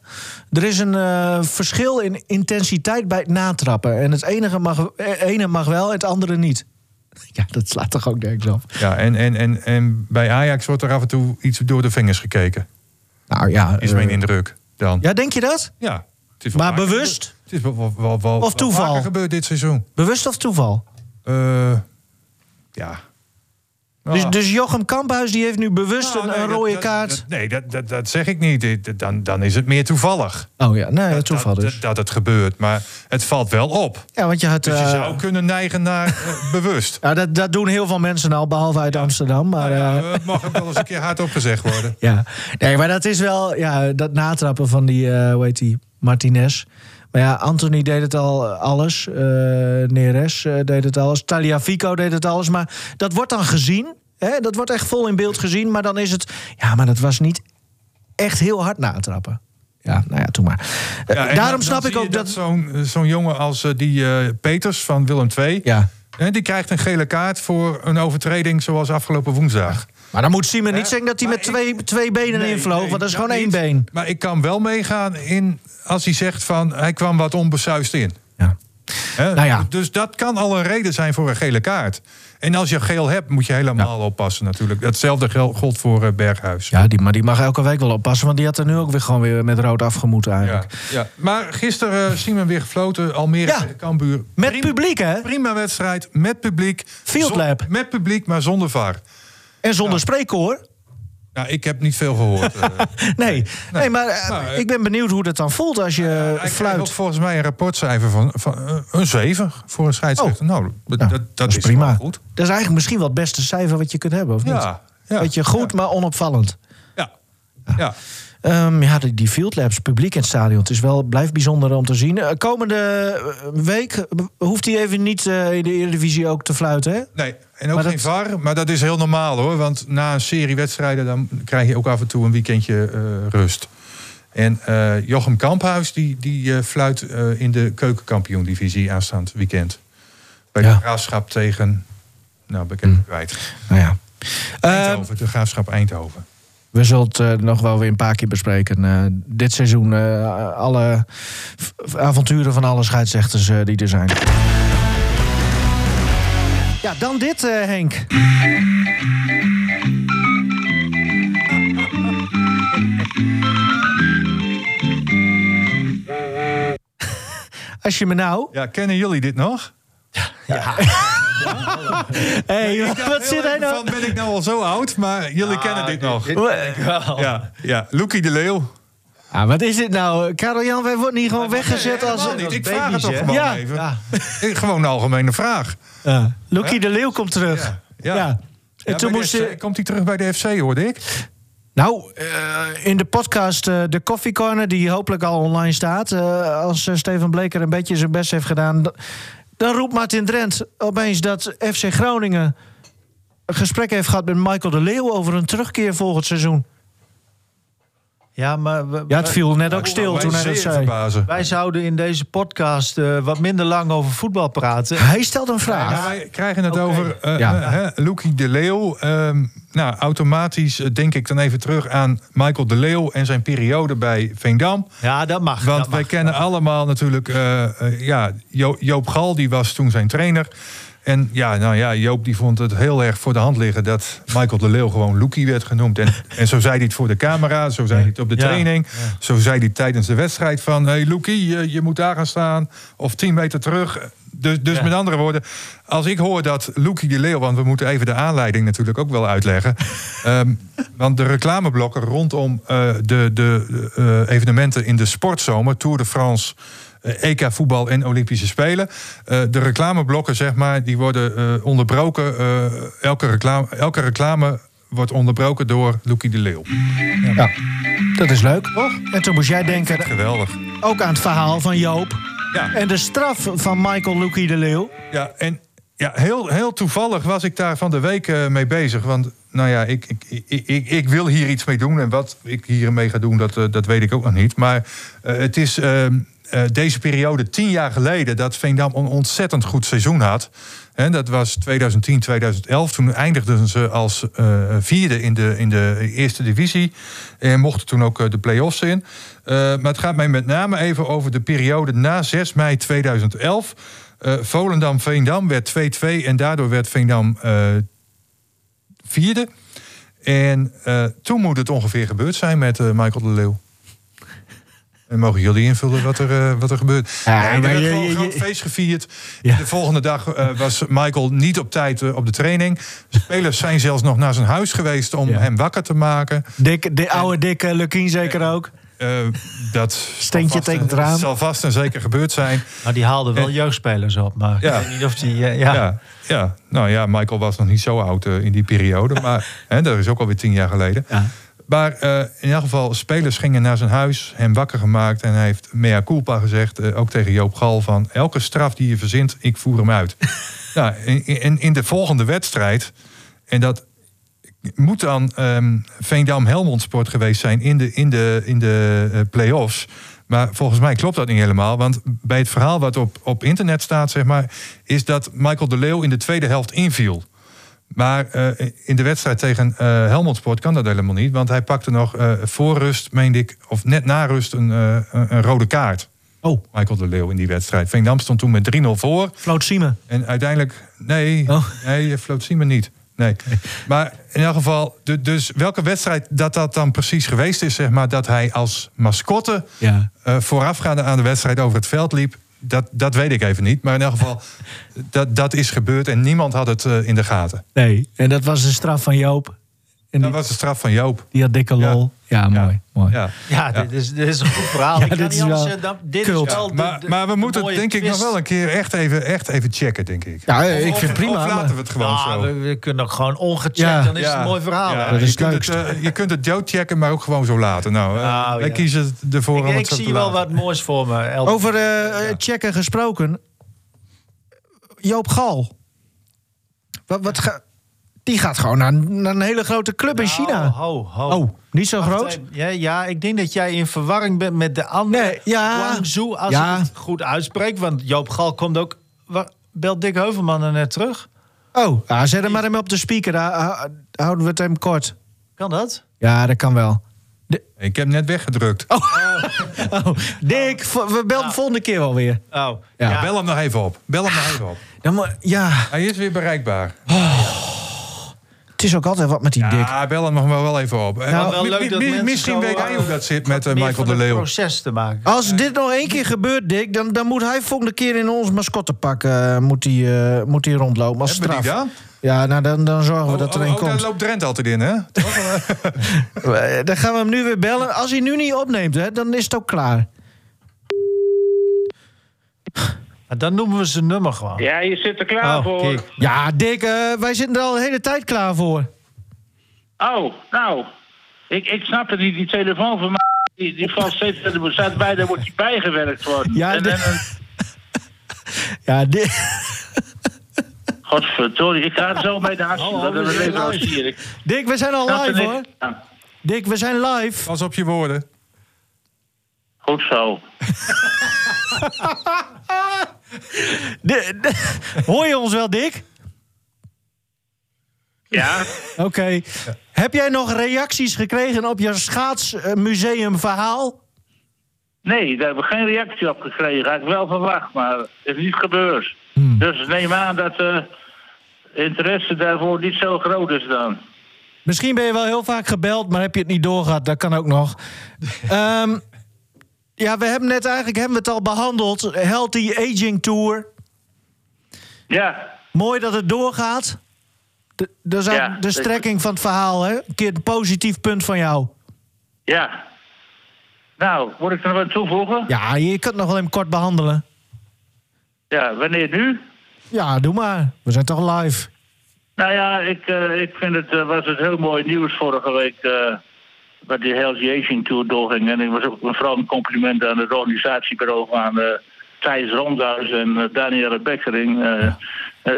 Er is een eh, verschil in intensiteit bij het natrappen. En het enige mag, eh, ene mag wel, het andere niet. <laughs> Ja, dat slaat toch ook nergens op. Ja, en, en, en, en bij Ajax wordt er af en toe iets door de vingers gekeken. Nou ja. Is eh, mijn indruk dan. Ja, denk je dat? Ja. Het is wel Maar vaker bewust? gebeurd. Het is wel, wel, wel, wel, Of toeval? vaker gebeurd dit seizoen. Bewust of toeval? Eh, ja. Dus, dus Jochem Kamphuis die heeft nu bewust Nou, een, nee, een dat- rode dat- kaart. dat- nee, dat, dat, dat zeg ik niet. Dan, dan is het meer toevallig. oh ja, nee, toeval dat, dus. Dat, dat het gebeurt. Maar het valt wel op. Ja, want je had. Dus je eh, zou kunnen neigen naar eh, <laughs> bewust. ja, dat, dat doen heel veel mensen al, behalve uit Amsterdam. Maar, Ja, eh, het mag ook wel eens een keer hardop gezegd worden. <laughs> Ja, nee, maar dat is wel ja, dat natrappen van die, hoe heet die, Martinez. Maar ja, Anthony deed het al eh, alles. eh Neres eh, deed het alles. Taliafico deed het alles. Maar dat wordt dan gezien. Hè? Dat wordt echt vol in beeld gezien. Maar dan is het. Ja, maar dat was niet echt heel hard natrappen. Ja, nou ja, toen maar. Ja, daarom snap dan ik ook dat. zo'n zo'n jongen als die Peters van Willem II... Ja. die krijgt een gele kaart voor een overtreding zoals afgelopen woensdag. Maar dan moet Simon niet zeggen dat hij met twee, twee benen Nee, invloog. nee, want dat is dat gewoon één niet. been. Maar ik kan wel meegaan in als hij zegt van hij kwam wat onbesuist in. Ja. Hè? Nou ja. Dus dat kan al een reden zijn voor een gele kaart. En als je geel hebt, moet je helemaal oppassen natuurlijk. Hetzelfde gel- geldt voor eh, Berghuis. Ja, die, maar die mag elke week wel oppassen. Want die had er nu ook weer gewoon weer met rood afgemoeten Ja, eigenlijk. ja. Maar gisteren uh, Simon weer gefloten. Almere Ja. tegen Cambuur. Met Prima- publiek, hè? Prima wedstrijd, met publiek. Field Zon- lab. Met publiek, maar zonder VAR. En zonder spreekkoor. Nou, ik heb niet veel gehoord. <laughs> eh. Nee, nee, maar eh, Nou, eh, ik ben benieuwd hoe dat dan voelt als je ook fluit. volgens mij een rapportcijfer van, van een 7 voor een scheidsrechter. nou, dat, Nou, dat, dat is prima. goed. Dat is eigenlijk misschien wel het beste cijfer wat je kunt hebben, of niet? Ja, ja, Weet je, goed, maar onopvallend. ja, ja. Ehm, ja, die, die Field Labs, publiek in het stadion. Het is wel, blijft bijzonder om te zien. Komende week hoeft hij even niet in de Eredivisie ook te fluiten, hè? Nee, en ook Maar geen dat- VAR. Maar dat is heel normaal hoor. Want na een serie wedstrijden dan krijg je ook af en toe een weekendje eh, rust. En eh, Jochem Kamphuis die, die eh, fluit in de keukenkampioen-divisie aanstaand weekend. Bij Ja. de graafschap tegen nou ben ik even kwijt. Nou ja. Eindhoven, de graafschap Eindhoven. We zullen het nog wel weer een paar keer bespreken. dit seizoen, alle avonturen van alle scheidsrechters die er zijn. Ja, dan dit, eh, Henk. Als je me nou... Ja, kennen jullie dit nog? <laughs> Hey, Ik dacht wat zit hij nou? van, ben ik nou al zo oud? Maar jullie kennen dit nog. Dit wel. Ja, ja. Loekie de Leeuw. Ah, wat is dit nou? Karel Jan, wij worden niet gewoon weggezet als... Niet. Ik vraag het toch gewoon Ja. even. Ja. <laughs> Gewoon een algemene vraag. Ja. Loekie de Leeuw komt terug. Ja. Ja. En Ja, toen moest de. FC Komt hij terug bij de FC, hoorde ik? Nou, eh, in de podcast eh, De Coffee Corner, die hopelijk al online staat... eh, als Steven Bleker een beetje zijn best heeft gedaan... dan roept Martin Drent opeens dat FC Groningen... een gesprek heeft gehad met Michael de Leeuw... over een terugkeer volgend seizoen. Ja, maar we- Ja, het viel net ook stil Wij toen hij dat zei. verbazen. wij zouden in deze podcast eh, wat minder lang over voetbal praten. Hij stelt een vraag. Ja, wij krijgen het over eh, Ja. eh, hè, Loekie de Leeuw. Ehm, nou, automatisch denk ik dan even terug aan Michael de Leeuw en zijn periode bij Veendam. Ja, dat mag. Want dat wij mag. kennen allemaal natuurlijk ja, Jo- Joop Gal, die was toen zijn trainer. En ja, nou ja, Joop die vond het heel erg voor de hand liggen dat Michael de Leeuw gewoon Loekie werd genoemd. En, <laughs> en zo zei hij het voor de camera, zo zei hij het op de Ja, training. Zo zei hij tijdens de wedstrijd van, hey Loekie, je, je moet daar gaan staan. Of tien meter terug. Dus, dus met andere woorden, als ik hoor dat Loekie de Leeuw... want we moeten even de aanleiding natuurlijk ook wel uitleggen. <laughs> Ehm, want de reclameblokken rondom eh, de, de eh, evenementen in de sportzomer... Tour de France, EK voetbal en Olympische Spelen... eh, de reclameblokken, zeg maar, die worden eh, onderbroken. eh, elke, reclame, elke reclame wordt onderbroken door Loekie de Leeuw. Ja, dat is leuk. En toen moest jij denken Geweldig. ook aan het verhaal van Joop... Ja. en de straf van Michael Loekie de Leeuw. Ja, en ja, heel, heel toevallig was ik daar van de week eh, mee bezig. Want nou ja, ik, ik, ik, ik, ik wil hier iets mee doen. En wat ik hiermee ga doen, dat, eh, dat weet ik ook nog niet. Maar eh, het is ehm, eh, deze periode tien jaar geleden dat Veendam een ontzettend goed seizoen had. En dat was 2010, 2011. Toen eindigden ze als eh, vierde in de, in de eerste divisie. En mochten toen ook eh, de play-offs in. Eh, maar het gaat mij met name even over de periode na 6 mei 2011. Eh, Volendam-Veendam werd 2-2 en daardoor werd Veendam eh, vierde. En eh, toen moet het ongeveer gebeurd zijn met eh, Michael de Leeuw. En mogen jullie invullen wat er, eh, wat er gebeurt? Ja, nee, er maar werd je- gewoon een groot feest gevierd. Ja. De volgende dag eh, was Michael niet op tijd eh, op de training. Spelers zijn zelfs nog naar zijn huis geweest om Ja. hem wakker te maken. Dick, de oude dikke Lukien zeker ook. Eh, dat Steentje zal vast en- tekent eraan. zal vast en zeker gebeurd zijn. Maar die haalde wel En- jeugdspelers op. Maar Ja. ik weet niet of die... ja. Ja, ja, nou ja, Michael was nog niet zo oud in die periode. Maar <laughs> hè, dat is ook alweer tien jaar geleden. Ja. Maar eh, in ieder geval, spelers gingen naar zijn huis, hem wakker gemaakt. En hij heeft mea culpa gezegd, eh, ook tegen Joop Gal... van elke straf die je verzint, ik voer hem uit. <laughs> nou, in, in, in de volgende wedstrijd... en dat moet dan ehm Veendam-Helmond Sport geweest zijn in de, in de, in de eh, play-offs. Maar volgens mij klopt dat niet helemaal. Want bij het verhaal wat op, op internet staat, zeg maar, is dat Michael de Leeuw in de tweede helft inviel. Maar eh, in de wedstrijd tegen eh Helmond Sport kan dat helemaal niet. Want hij pakte nog eh voor rust, meende ik, of net na rust, een, een, rode kaart. Oh. Michael de Leeuw in die wedstrijd. Veendam stond toen met 3-0 voor. Floot Siemen. En uiteindelijk, nee, Oh. nee, Floot Siemen niet. Nee. <laughs> Maar in elk geval, du- dus welke wedstrijd dat dat dan precies geweest is, zeg maar, dat hij als mascotte Ja. voorafgaande aan de wedstrijd over het veld liep, dat, dat weet ik even niet. Maar in elk geval, <laughs> dat, dat is gebeurd en niemand had het eh, in de gaten. Nee, en dat was de straf van Joop. En Dat die, was de straf van Joop. die had dikke lol. Ja, mooi. mooi. Ja. Ja, Dit, is, dit is een goed verhaal. <laughs> Ja, Ik kan dit niet is anders wel dan- dit cult. is wel de- Maar, we moeten het denk ik nog wel een keer echt even, echt even checken, denk ik. Ja, Of- ik of- vind het prima. Of laten maar- we het gewoon zo. we, we kunnen ook gewoon ongecheckt, Ja. dan is het een mooi verhaal. Dat is je, kunt het, eh, je kunt het doodchecken, maar ook gewoon zo laten. Nou, eh, Nou, wij ja. kiezen ervoor om ik het ik zie wel wat moois voor me. Over eh, checken gesproken. Joop Gal. Wat, wat ga, die gaat gewoon naar, naar een hele grote club in China. Ho, ho. Oh, niet zo Wacht groot? Ja, ja, ik denk dat jij in verwarring bent met de andere Nee, ja. Guangzhou, als Ja. ik het goed uitspreek. Want Joop Gal komt ook... Belt Dick Heuvelman er net terug? Oh, ah, zet hem maar hem op de speaker. Dan hou- houden we het hem kort. Kan dat? Ja, dat kan wel. Ik heb hem net weggedrukt. Oh, <laughs> Dick, v- we bellen de volgende keer wel weer. Oh. Ja. Bel hem nog even op. Bel hem nog even op. Dan ja, Hij is weer bereikbaar. Het is ook altijd wat met die Dick. Ja, bel hem nog maar wel even op. Nou, wel Mi- leuk dat mensen misschien weet eh, hij hoe dat zit met eh, Michael de Leeuw. proces te maken. Als dit nog één keer gebeurt, Dick, dan, dan moet hij volgende keer in ons mascottepak eh, moet hij, eh, moet hij rondlopen als Hebben die straf. dan? Ja, nou dan, dan zorgen we dat er oh, een oh, daar komt. loopt Drent altijd in, hè? Eh, <laughs> <laughs> Dan gaan we hem nu weer bellen. Als hij nu niet opneemt, hè, dan is het ook klaar. Dan noemen we zijn nummer gewoon. Ja, je zit er klaar Oh, voor. kijk. Ja, Dick, eh, wij zitten er al de hele tijd klaar voor. Oh, nou. Ik, ik snap het niet. Die telefoon van mij, <laughs> die, die valt steeds... Er staat bij, daar wordt die bijgewerkt worden. Ja, en, de- en, en- Ja, Dick. Godverdorie, ik ga zo mee de hassen. Oh, dat we is een zijn leverancier. Ik Dick, we zijn al snap live hoor. Dick, we zijn live. Pas op je woorden. Goed zo. <laughs> <laughs> De- de- hoor je ons wel, Dick? Ja? <laughs> Oké. Heb jij nog reacties gekregen op je schaatsmuseum verhaal? Nee, daar hebben we geen reactie op gekregen. Had ik wel verwacht, maar het is niet gebeurd. Hmm. Dus neem aan dat de interesse daarvoor niet zo groot is dan. Misschien ben je wel heel vaak gebeld, maar heb je het niet doorgehad. Dat kan ook nog. <laughs> Ehm, ja, we hebben net eigenlijk hebben we het al behandeld. Healthy Aging Tour. Ja, Mooi dat het doorgaat. De- Dat is Ja, de strekking van het verhaal, hè? Een keer een positief punt van jou. ja. Nou, moet ik er nog wat toevoegen? Ja, je kunt het nog wel even kort behandelen. Ja, wanneer nu? Ja, doe maar. We zijn toch live. Nou ja, ik, eh, ik vind het eh, was het heel mooi nieuws vorige week. eh bij de Healthy Aging Tour doorging. En ik was ook vooral een compliment aan het organisatiebureau van eh Thijs Rondhuis en eh, Danielle Bekkering. eh,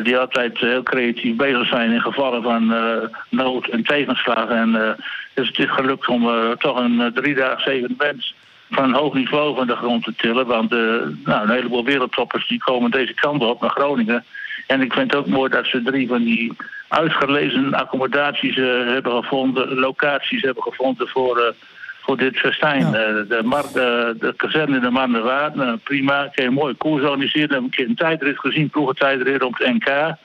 die altijd heel creatief bezig zijn in gevallen van nood en tegenslag. En dus het is gelukt om toch een uh, driedaags evenement van hoog niveau van de grond te tillen. Want nou, een heleboel wereldtoppers die komen deze kant op naar Groningen. En ik vind het ook mooi dat ze drie van die uitgelezen accommodaties eh, hebben gevonden, locaties hebben gevonden voor, eh, voor dit festijn. Eh, de, mar- de, de kazerne in de Marnewaard, prima. Ik heb een mooie koers georganiseerd. Dan heb ik een keer een tijdrit gezien, ploegentijdrit op het NK.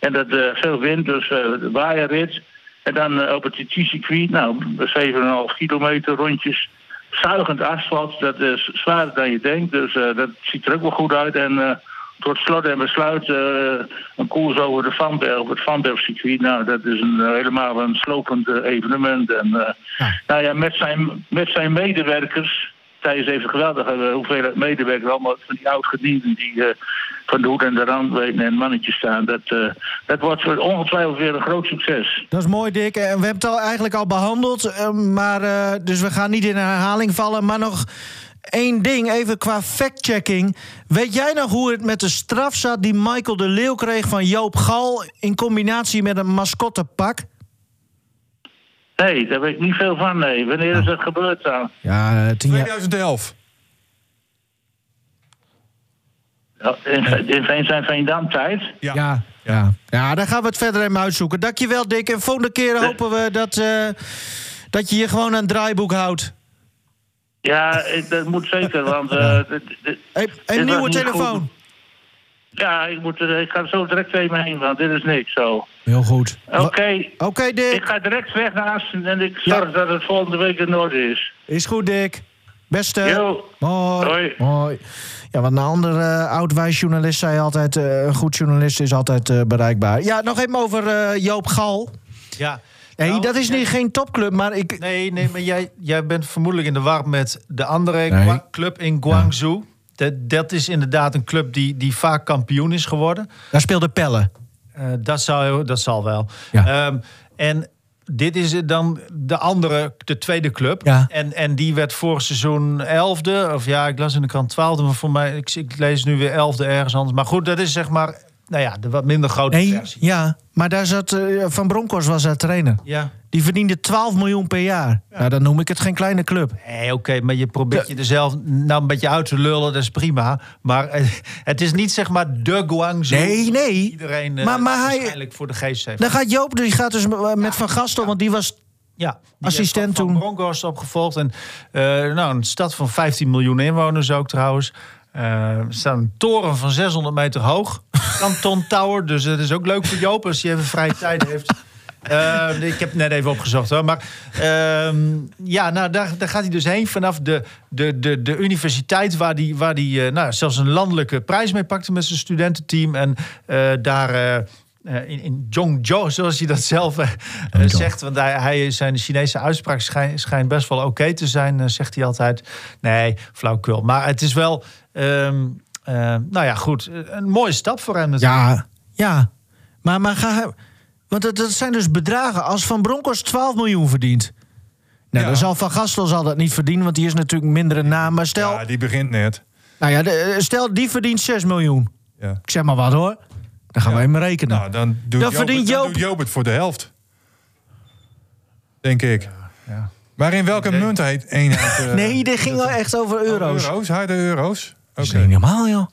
En dat veel wind, dus de waaierrit. En dan op het TT-circuit, nou, 7,5 kilometer rondjes. Zuigend asfalt, dat is zwaarder dan je denkt. Dus dat ziet er ook wel goed uit. En tot slot en besluit eh, een koers over de Vanberg, het Vanbergcircuit. Nou, dat is een, eh, helemaal een slopend eh, evenement. En nou ja, met zijn, met zijn medewerkers. Thijs heeft een geweldige eh, hoeveelheid medewerkers. Allemaal van die oud-gedienden die van de hoed en de rand weten en mannetjes staan. Dat, dat wordt voor ongetwijfeld weer een groot succes. Dat is mooi, Dick. En we hebben het al eigenlijk al behandeld. eh, maar, dus we gaan niet in herhaling vallen. Maar nog één ding, even qua fact-checking. Weet jij nog hoe het met de straf zat die Michael de Leeuw kreeg van Joop Gal... in combinatie met een mascottepak? Nee, daar weet ik niet veel van. Nee. Wanneer is dat gebeurd dan? Ja, eh, tien jaar... 2011. Ja, In, in Veenzijn Veendam tijd? Ja. Ja. ja. daar gaan we het verder even uitzoeken. Dankjewel, Dick. En volgende keer hopen we dat, eh, dat je je gewoon aan het draaiboek houdt. Ja, dat moet zeker, want... <laughs> eh, Een was nieuwe telefoon. goed. Ja, ik, moet, er- ik ga er zo direct even heen, want dit is niks zo. Heel goed. Oké. Oké, Dick. Ik ga direct weg naar Assen en ik zorg dat het volgende week in orde is. Is goed, Dick. Beste. Jo. Mooi. Hoi. Mooi. Ja, want een andere uh, oud-wijs journalist zei altijd... eh, een goed journalist is altijd eh, bereikbaar. Ja, nog even over eh, Joop Gal. Ja. Nee, Nou, dat is niet, geen topclub, maar ik... Nee, nee, maar jij, jij bent vermoedelijk in de war met de andere Nee. Club in Guangzhou. Dat, dat is inderdaad een club die, die vaak kampioen is geworden. Daar speelde Pelle. Eh, dat, zou, dat zal wel. Ehm, en dit is dan de andere, de tweede club. Ja. En, en die werd vorig seizoen elfde. Of ja, ik las in de krant twaalfde. Maar voor mij, ik, ik lees nu weer elfde ergens anders. Maar goed, dat is zeg maar nou ja, de wat minder grote Nee, versie. ja, maar daar zat eh, Van Bronckhorst was daar trainer. Ja. Die verdiende 12 miljoen per jaar. Nou, dan noem ik het geen kleine club. Nee, oké, maar je probeert je er zelf nou een beetje uit te lullen, dat is prima. Maar eh, het is niet zeg maar de Guangzhou. Nee, nee. Iedereen eh, Maar- maar hij- waarschijnlijk voor de geest heeft. Dan gaat Joop, die gaat dus met Van Gastel, want die was Ja, assistent van toen. Bronkhorst opgevolgd. En, nou, een stad van 15 miljoen inwoners ook trouwens. Eh, er staat een toren van 600 meter hoog. Kanton Tower. Dus het is ook leuk voor Joop als hij even vrije tijd heeft. Eh, ik heb het net even opgezocht hoor. Maar ehm, ja, nou, daar, daar gaat hij dus heen vanaf de, de, de, de universiteit... waar hij waar die, eh, nou, zelfs een landelijke prijs mee pakte met zijn studententeam. En daar... eh, in, in Zhongzhou, zoals hij dat zelf eh, zegt. Want hij, hij, zijn Chinese uitspraak schijnt, best wel oké te zijn, eh, zegt hij altijd. Nee, flauwkul. Maar het is wel, ehm, eh, nou ja, goed. Een mooie stap voor hem natuurlijk. Ja, ja. Maar, maar ga hij... Want dat, dat zijn dus bedragen. Als Van Bronckhorst 12 miljoen verdient... Nou, dan zal Van Gastel zal dat niet verdienen, want die is natuurlijk minder een naam. Maar stel, Ja, die begint net. nou ja, de- stel die verdient 6 miljoen. Ja. Ik zeg maar wat hoor. Dan gaan we even rekenen. Nou, dan doet, Dan Joop, verdient het, dan doet het voor de helft. Denk ik. Maar in welke munt heet <laughs> eenheid? nee, dit ging wel echt over euro's. euro's? Harde euro's? Dat is niet normaal, joh.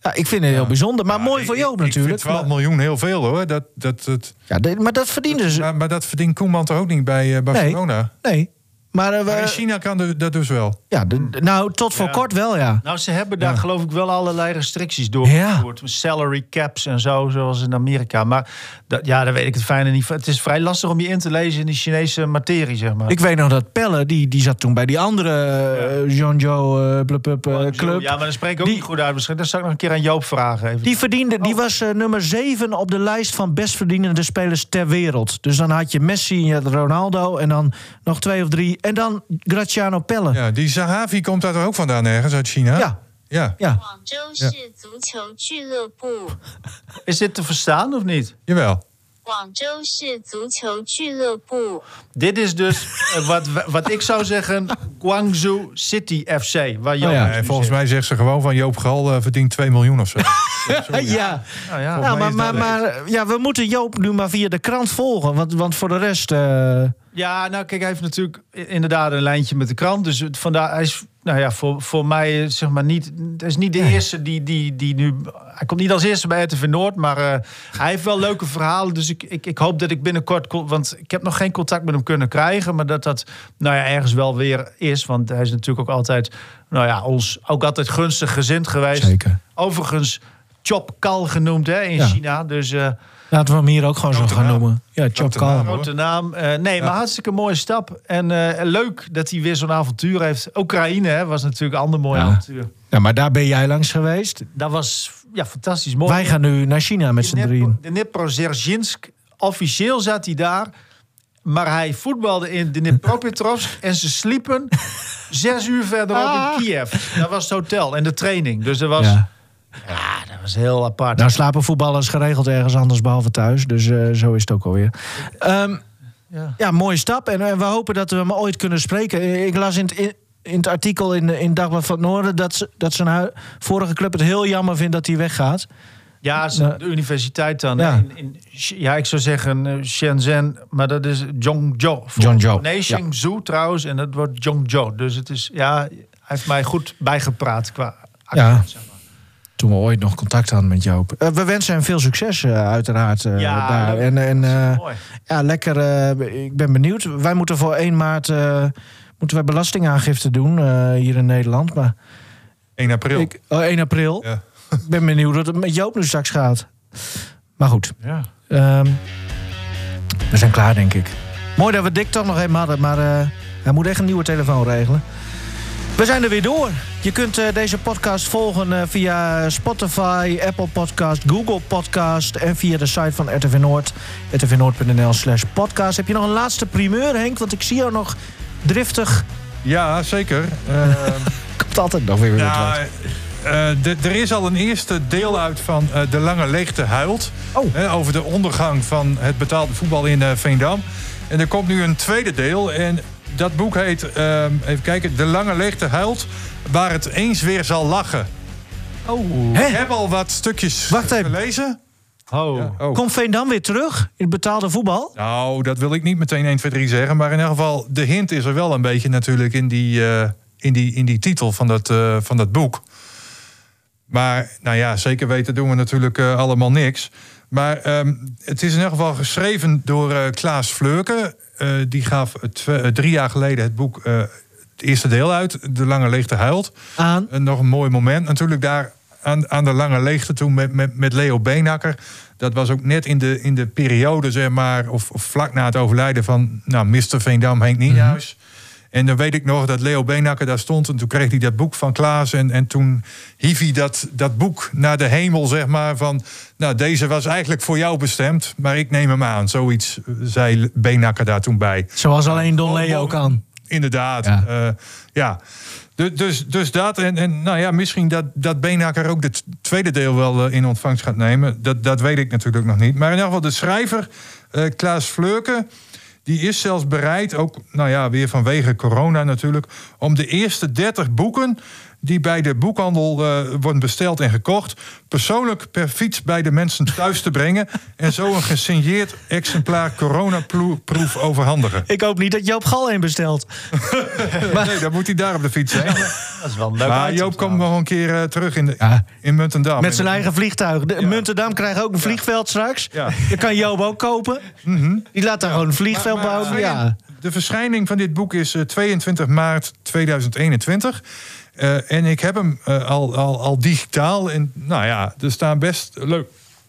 Ja, ik vind het heel bijzonder. Maar mooi voor Joop Ik natuurlijk. vind 12 miljoen heel veel hoor. Dat, dat, dat, Ja, maar dat verdienen ze. maar, maar dat verdient Koeman toch ook niet bij eh, Barcelona? Nee. Maar, in China kan de- dat dus wel. ja, de- de- nou, tot voor Ja. kort wel, ja. Nou, ze hebben daar geloof ik wel allerlei restricties doorgevoerd. Salary caps en zo, zoals in Amerika. Maar dat, ja, daar weet ik het fijne niet van. Het is vrij lastig om je in te lezen in die Chinese materie, zeg maar. Ik weet nog dat Pelle, die, die zat toen bij die andere uh, Jean-Jo uh, Blup, Blup, uh, club. Ja, maar dat spreek ik ook niet goed uit. Misschien. Dat zou ik nog een keer aan Joop vragen. Even. Die, verdiende, die was uh, nummer 7 op de lijst van best verdienende spelers ter wereld. Dus dan had je Messi en je had Ronaldo en dan nog twee of drie. En dan Graziano Pelle. Ja, die Zahavi komt daar ook vandaan ergens uit China? Ja. Ja. ja. <laughs> Is dit te verstaan of niet? Jawel. Dit is dus uh, wat, wat ik zou zeggen Guangzhou City FC. Waar Joop oh ja. en volgens zit. mij zegt ze gewoon van Joop Gal uh, verdient 2 miljoen of zo. <laughs> ja. Nou ja. Nou, maar, maar, maar ja, we moeten Joop nu maar via de krant volgen. Want, want voor de rest... Uh... Ja, nou kijk, hij heeft natuurlijk inderdaad een lijntje met de krant. Dus vandaar, hij is nou ja, voor, voor mij zeg maar niet... Het is niet de nee. eerste die, die, die nu... Hij komt niet als eerste bij RTV Noord, maar uh, hij heeft wel leuke verhalen. Dus ik, ik, ik hoop dat ik binnenkort... Want ik heb nog geen contact met hem kunnen krijgen. Maar dat dat nou ja, ergens wel weer is. Want hij is natuurlijk ook altijd... Nou ja, ons ook altijd gunstig gezind geweest. Zeker. Overigens, Chop Kal genoemd hè, in ja. China. Dus... Uh, Laten we hem hier ook gewoon zo gaan noemen. Ja, Chop Kal. Grote naam. Uh, nee, ja. maar hartstikke mooie stap. En uh, leuk dat hij weer zo'n avontuur heeft. Oekraïne hè, was natuurlijk een ander mooi ja. avontuur. Ja, maar daar ben jij langs geweest. Dat was ja, fantastisch mooi. Wij gaan nu naar China met z'n drieën. De Dnipro officieel zat hij daar. Maar hij voetbalde in Dnipropetrovsk <laughs> en ze sliepen zes uur verderop ah. in Kiev. Dat was het hotel en de training. Dus er was... Ja. Ja, was heel apart. Nou slapen voetballers geregeld ergens anders behalve thuis. Dus uh, zo is het ook alweer. Um, ja. ja, mooie stap. En uh, we hopen dat we hem ooit kunnen spreken. Ik las in het, in, in het artikel in, in Dagblad van het Noorden... dat, ze, dat zijn vorige club het heel jammer vindt dat hij weggaat. Ja, de universiteit dan. Ja, in, in, ja ik zou zeggen uh, Shenzhen, maar dat is Zhongzhou. Zhongzhou. Nee, Shenzhou ja. trouwens, en dat wordt Zhongzhou. Dus het is, ja, hij heeft mij goed bijgepraat qua accent, ja. Toen we ooit nog contact hadden met Joop. Uh, we wensen hem veel succes, uh, uiteraard. Uh, ja, daar. En, en ja, lekker. ik ben benieuwd. Wij moeten voor 1 maart moeten wij belastingaangifte doen hier in Nederland. Maar 1 april. Ik, oh, 1 april. Ja. ik ben benieuwd hoe het met Joop nu straks gaat. Maar goed. Ja. Um, we zijn klaar, denk ik. Mooi dat we Dick toch nog even hadden, maar hij moet echt een nieuwe telefoon regelen. We zijn er weer door. Je kunt uh, deze podcast volgen uh, via Spotify, Apple Podcast, Google Podcast... en via de site van RTV Noord, rtvnoord.nl slash podcast. Heb je nog een laatste primeur, Henk? Want ik zie jou nog driftig. Ja, zeker. Uh, <laughs> Komt altijd nog weer weer nou, Er is al een eerste deel uit van De Lange Leegte Huilt. Oh. over de ondergang van het betaalde voetbal in Veendam. En er komt nu een tweede deel... En dat boek heet, uh, even kijken, De Lange Leegte Huilt, waar het eens weer zal lachen. Oh. Ik heb al wat stukjes Wacht even. gelezen. Oh. Komt Veendam weer terug in het betaalde voetbal? Nou, dat wil ik niet meteen 1, 2, 3 zeggen. Maar in ieder geval, de hint is er wel een beetje natuurlijk in die, eh, in die, in die titel van dat, eh, van dat boek. Maar nou ja, zeker weten doen we natuurlijk eh, allemaal niks. Maar ehm, het is in ieder geval geschreven door eh, Klaas Fleurke. Eh, die gaf eh, drie jaar geleden het boek, het eerste deel uit, De Lange Leegte Huilt. Aan. En nog een mooi moment natuurlijk daar aan, aan de Lange Leegte toen met, met, met Leo Beenakker. Dat was ook net in de, in de periode, zeg maar, of, of vlak na het overlijden van nou, Mr. Veendam, Henk Nienhuis. En dan weet ik nog dat Leo Beenakker daar stond. En toen kreeg hij dat boek van Klaas. En, en toen hief hij dat, dat boek naar de hemel, zeg maar. Van, nou, deze was eigenlijk voor jou bestemd. Maar ik neem hem aan. Zoiets eh, zei Beenakker daar toen bij. Zoals alleen Don Leo kan. Inderdaad, ja. ja. Dus, dus, dus dat. En, en nou ja, misschien dat, dat Beenakker ook het tweede deel wel eh, in ontvangst gaat nemen. Dat, dat weet ik natuurlijk nog niet. Maar in ieder geval de schrijver, uh, Klaas Fleurke... Die is zelfs bereid, ook nou ja, weer vanwege corona natuurlijk, om de eerste 30 boeken die bij de boekhandel uh, worden besteld en gekocht, persoonlijk per fiets bij de mensen thuis te brengen en zo een gesigneerd exemplaar coronaproef overhandigen. Ik hoop niet dat Joop Gal een bestelt. <laughs> maar... Nee, dan moet hij daar op de fiets zijn. Dat is wel een leuk Maar Joop komt nog een keer uh, terug in, de, ja. in Muntendam. Met zijn eigen vliegtuig. De, ja. Muntendam krijgt ook een vliegveld straks. Ja. Dat kan Joop ook kopen. Mm -hmm. Die laat daar gewoon een vliegveld maar, maar, bouwen. Ja. De verschijning van dit boek is uh, 22 maart 2021. Uh, en ik heb hem uh, al, al, al digitaal. En nou ja, er staan best leuk,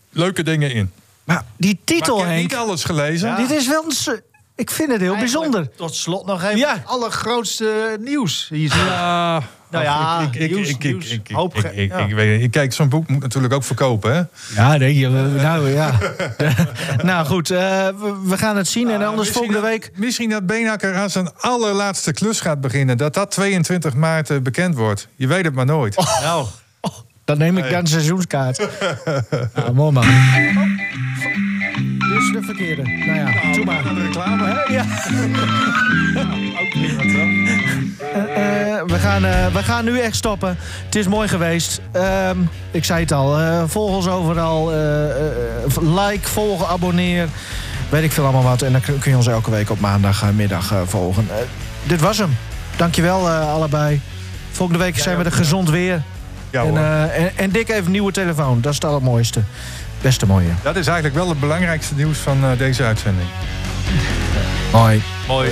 leuke dingen in. Maar die titel, maar ik heb Henk, niet alles gelezen. Ja. Dit is wel een, Ik vind het heel Eigenlijk bijzonder. Tot slot nog even ja. het allergrootste nieuws. Hier ja, nou ja, ik, ik, nieuws, ik, nieuws, ik, ik, hoop ik, ik, ik, weet niet. Kijk, zo'n boek moet natuurlijk ook verkopen, hè? Ja, nee, je, nou ja. <laughs> nou goed, uh, we, we, gaan het zien. En anders volgende dat, week... Misschien dat Beenhakker aan zijn allerlaatste klus gaat beginnen. Dat dat 22 maart uh, bekend wordt. Je weet het maar nooit. Oh. Nou. Oh. Dan neem ik dan een seizoenskaart. <laughs> nou, mooi man. Dus de verkeerde. Nou ja, nou, doe maar. De reclame, hè? Ja. <laughs> ook prima, toch? Uh, uh, we, gaan, uh, we gaan nu echt stoppen. Het is mooi geweest. Um, ik zei het al. volg ons overal. like, volgen, abonneer. Weet ik veel allemaal wat. En dan kun je ons elke week op maandagmiddag volgen. dit was hem. Dankjewel allebei. Volgende week zijn we er gezond weer. Ja, en, en, en Dick heeft een nieuwe telefoon. Dat is het allermooiste. Beste mooie. Dat is eigenlijk wel het belangrijkste nieuws van deze uitzending. Mooi. Mooi.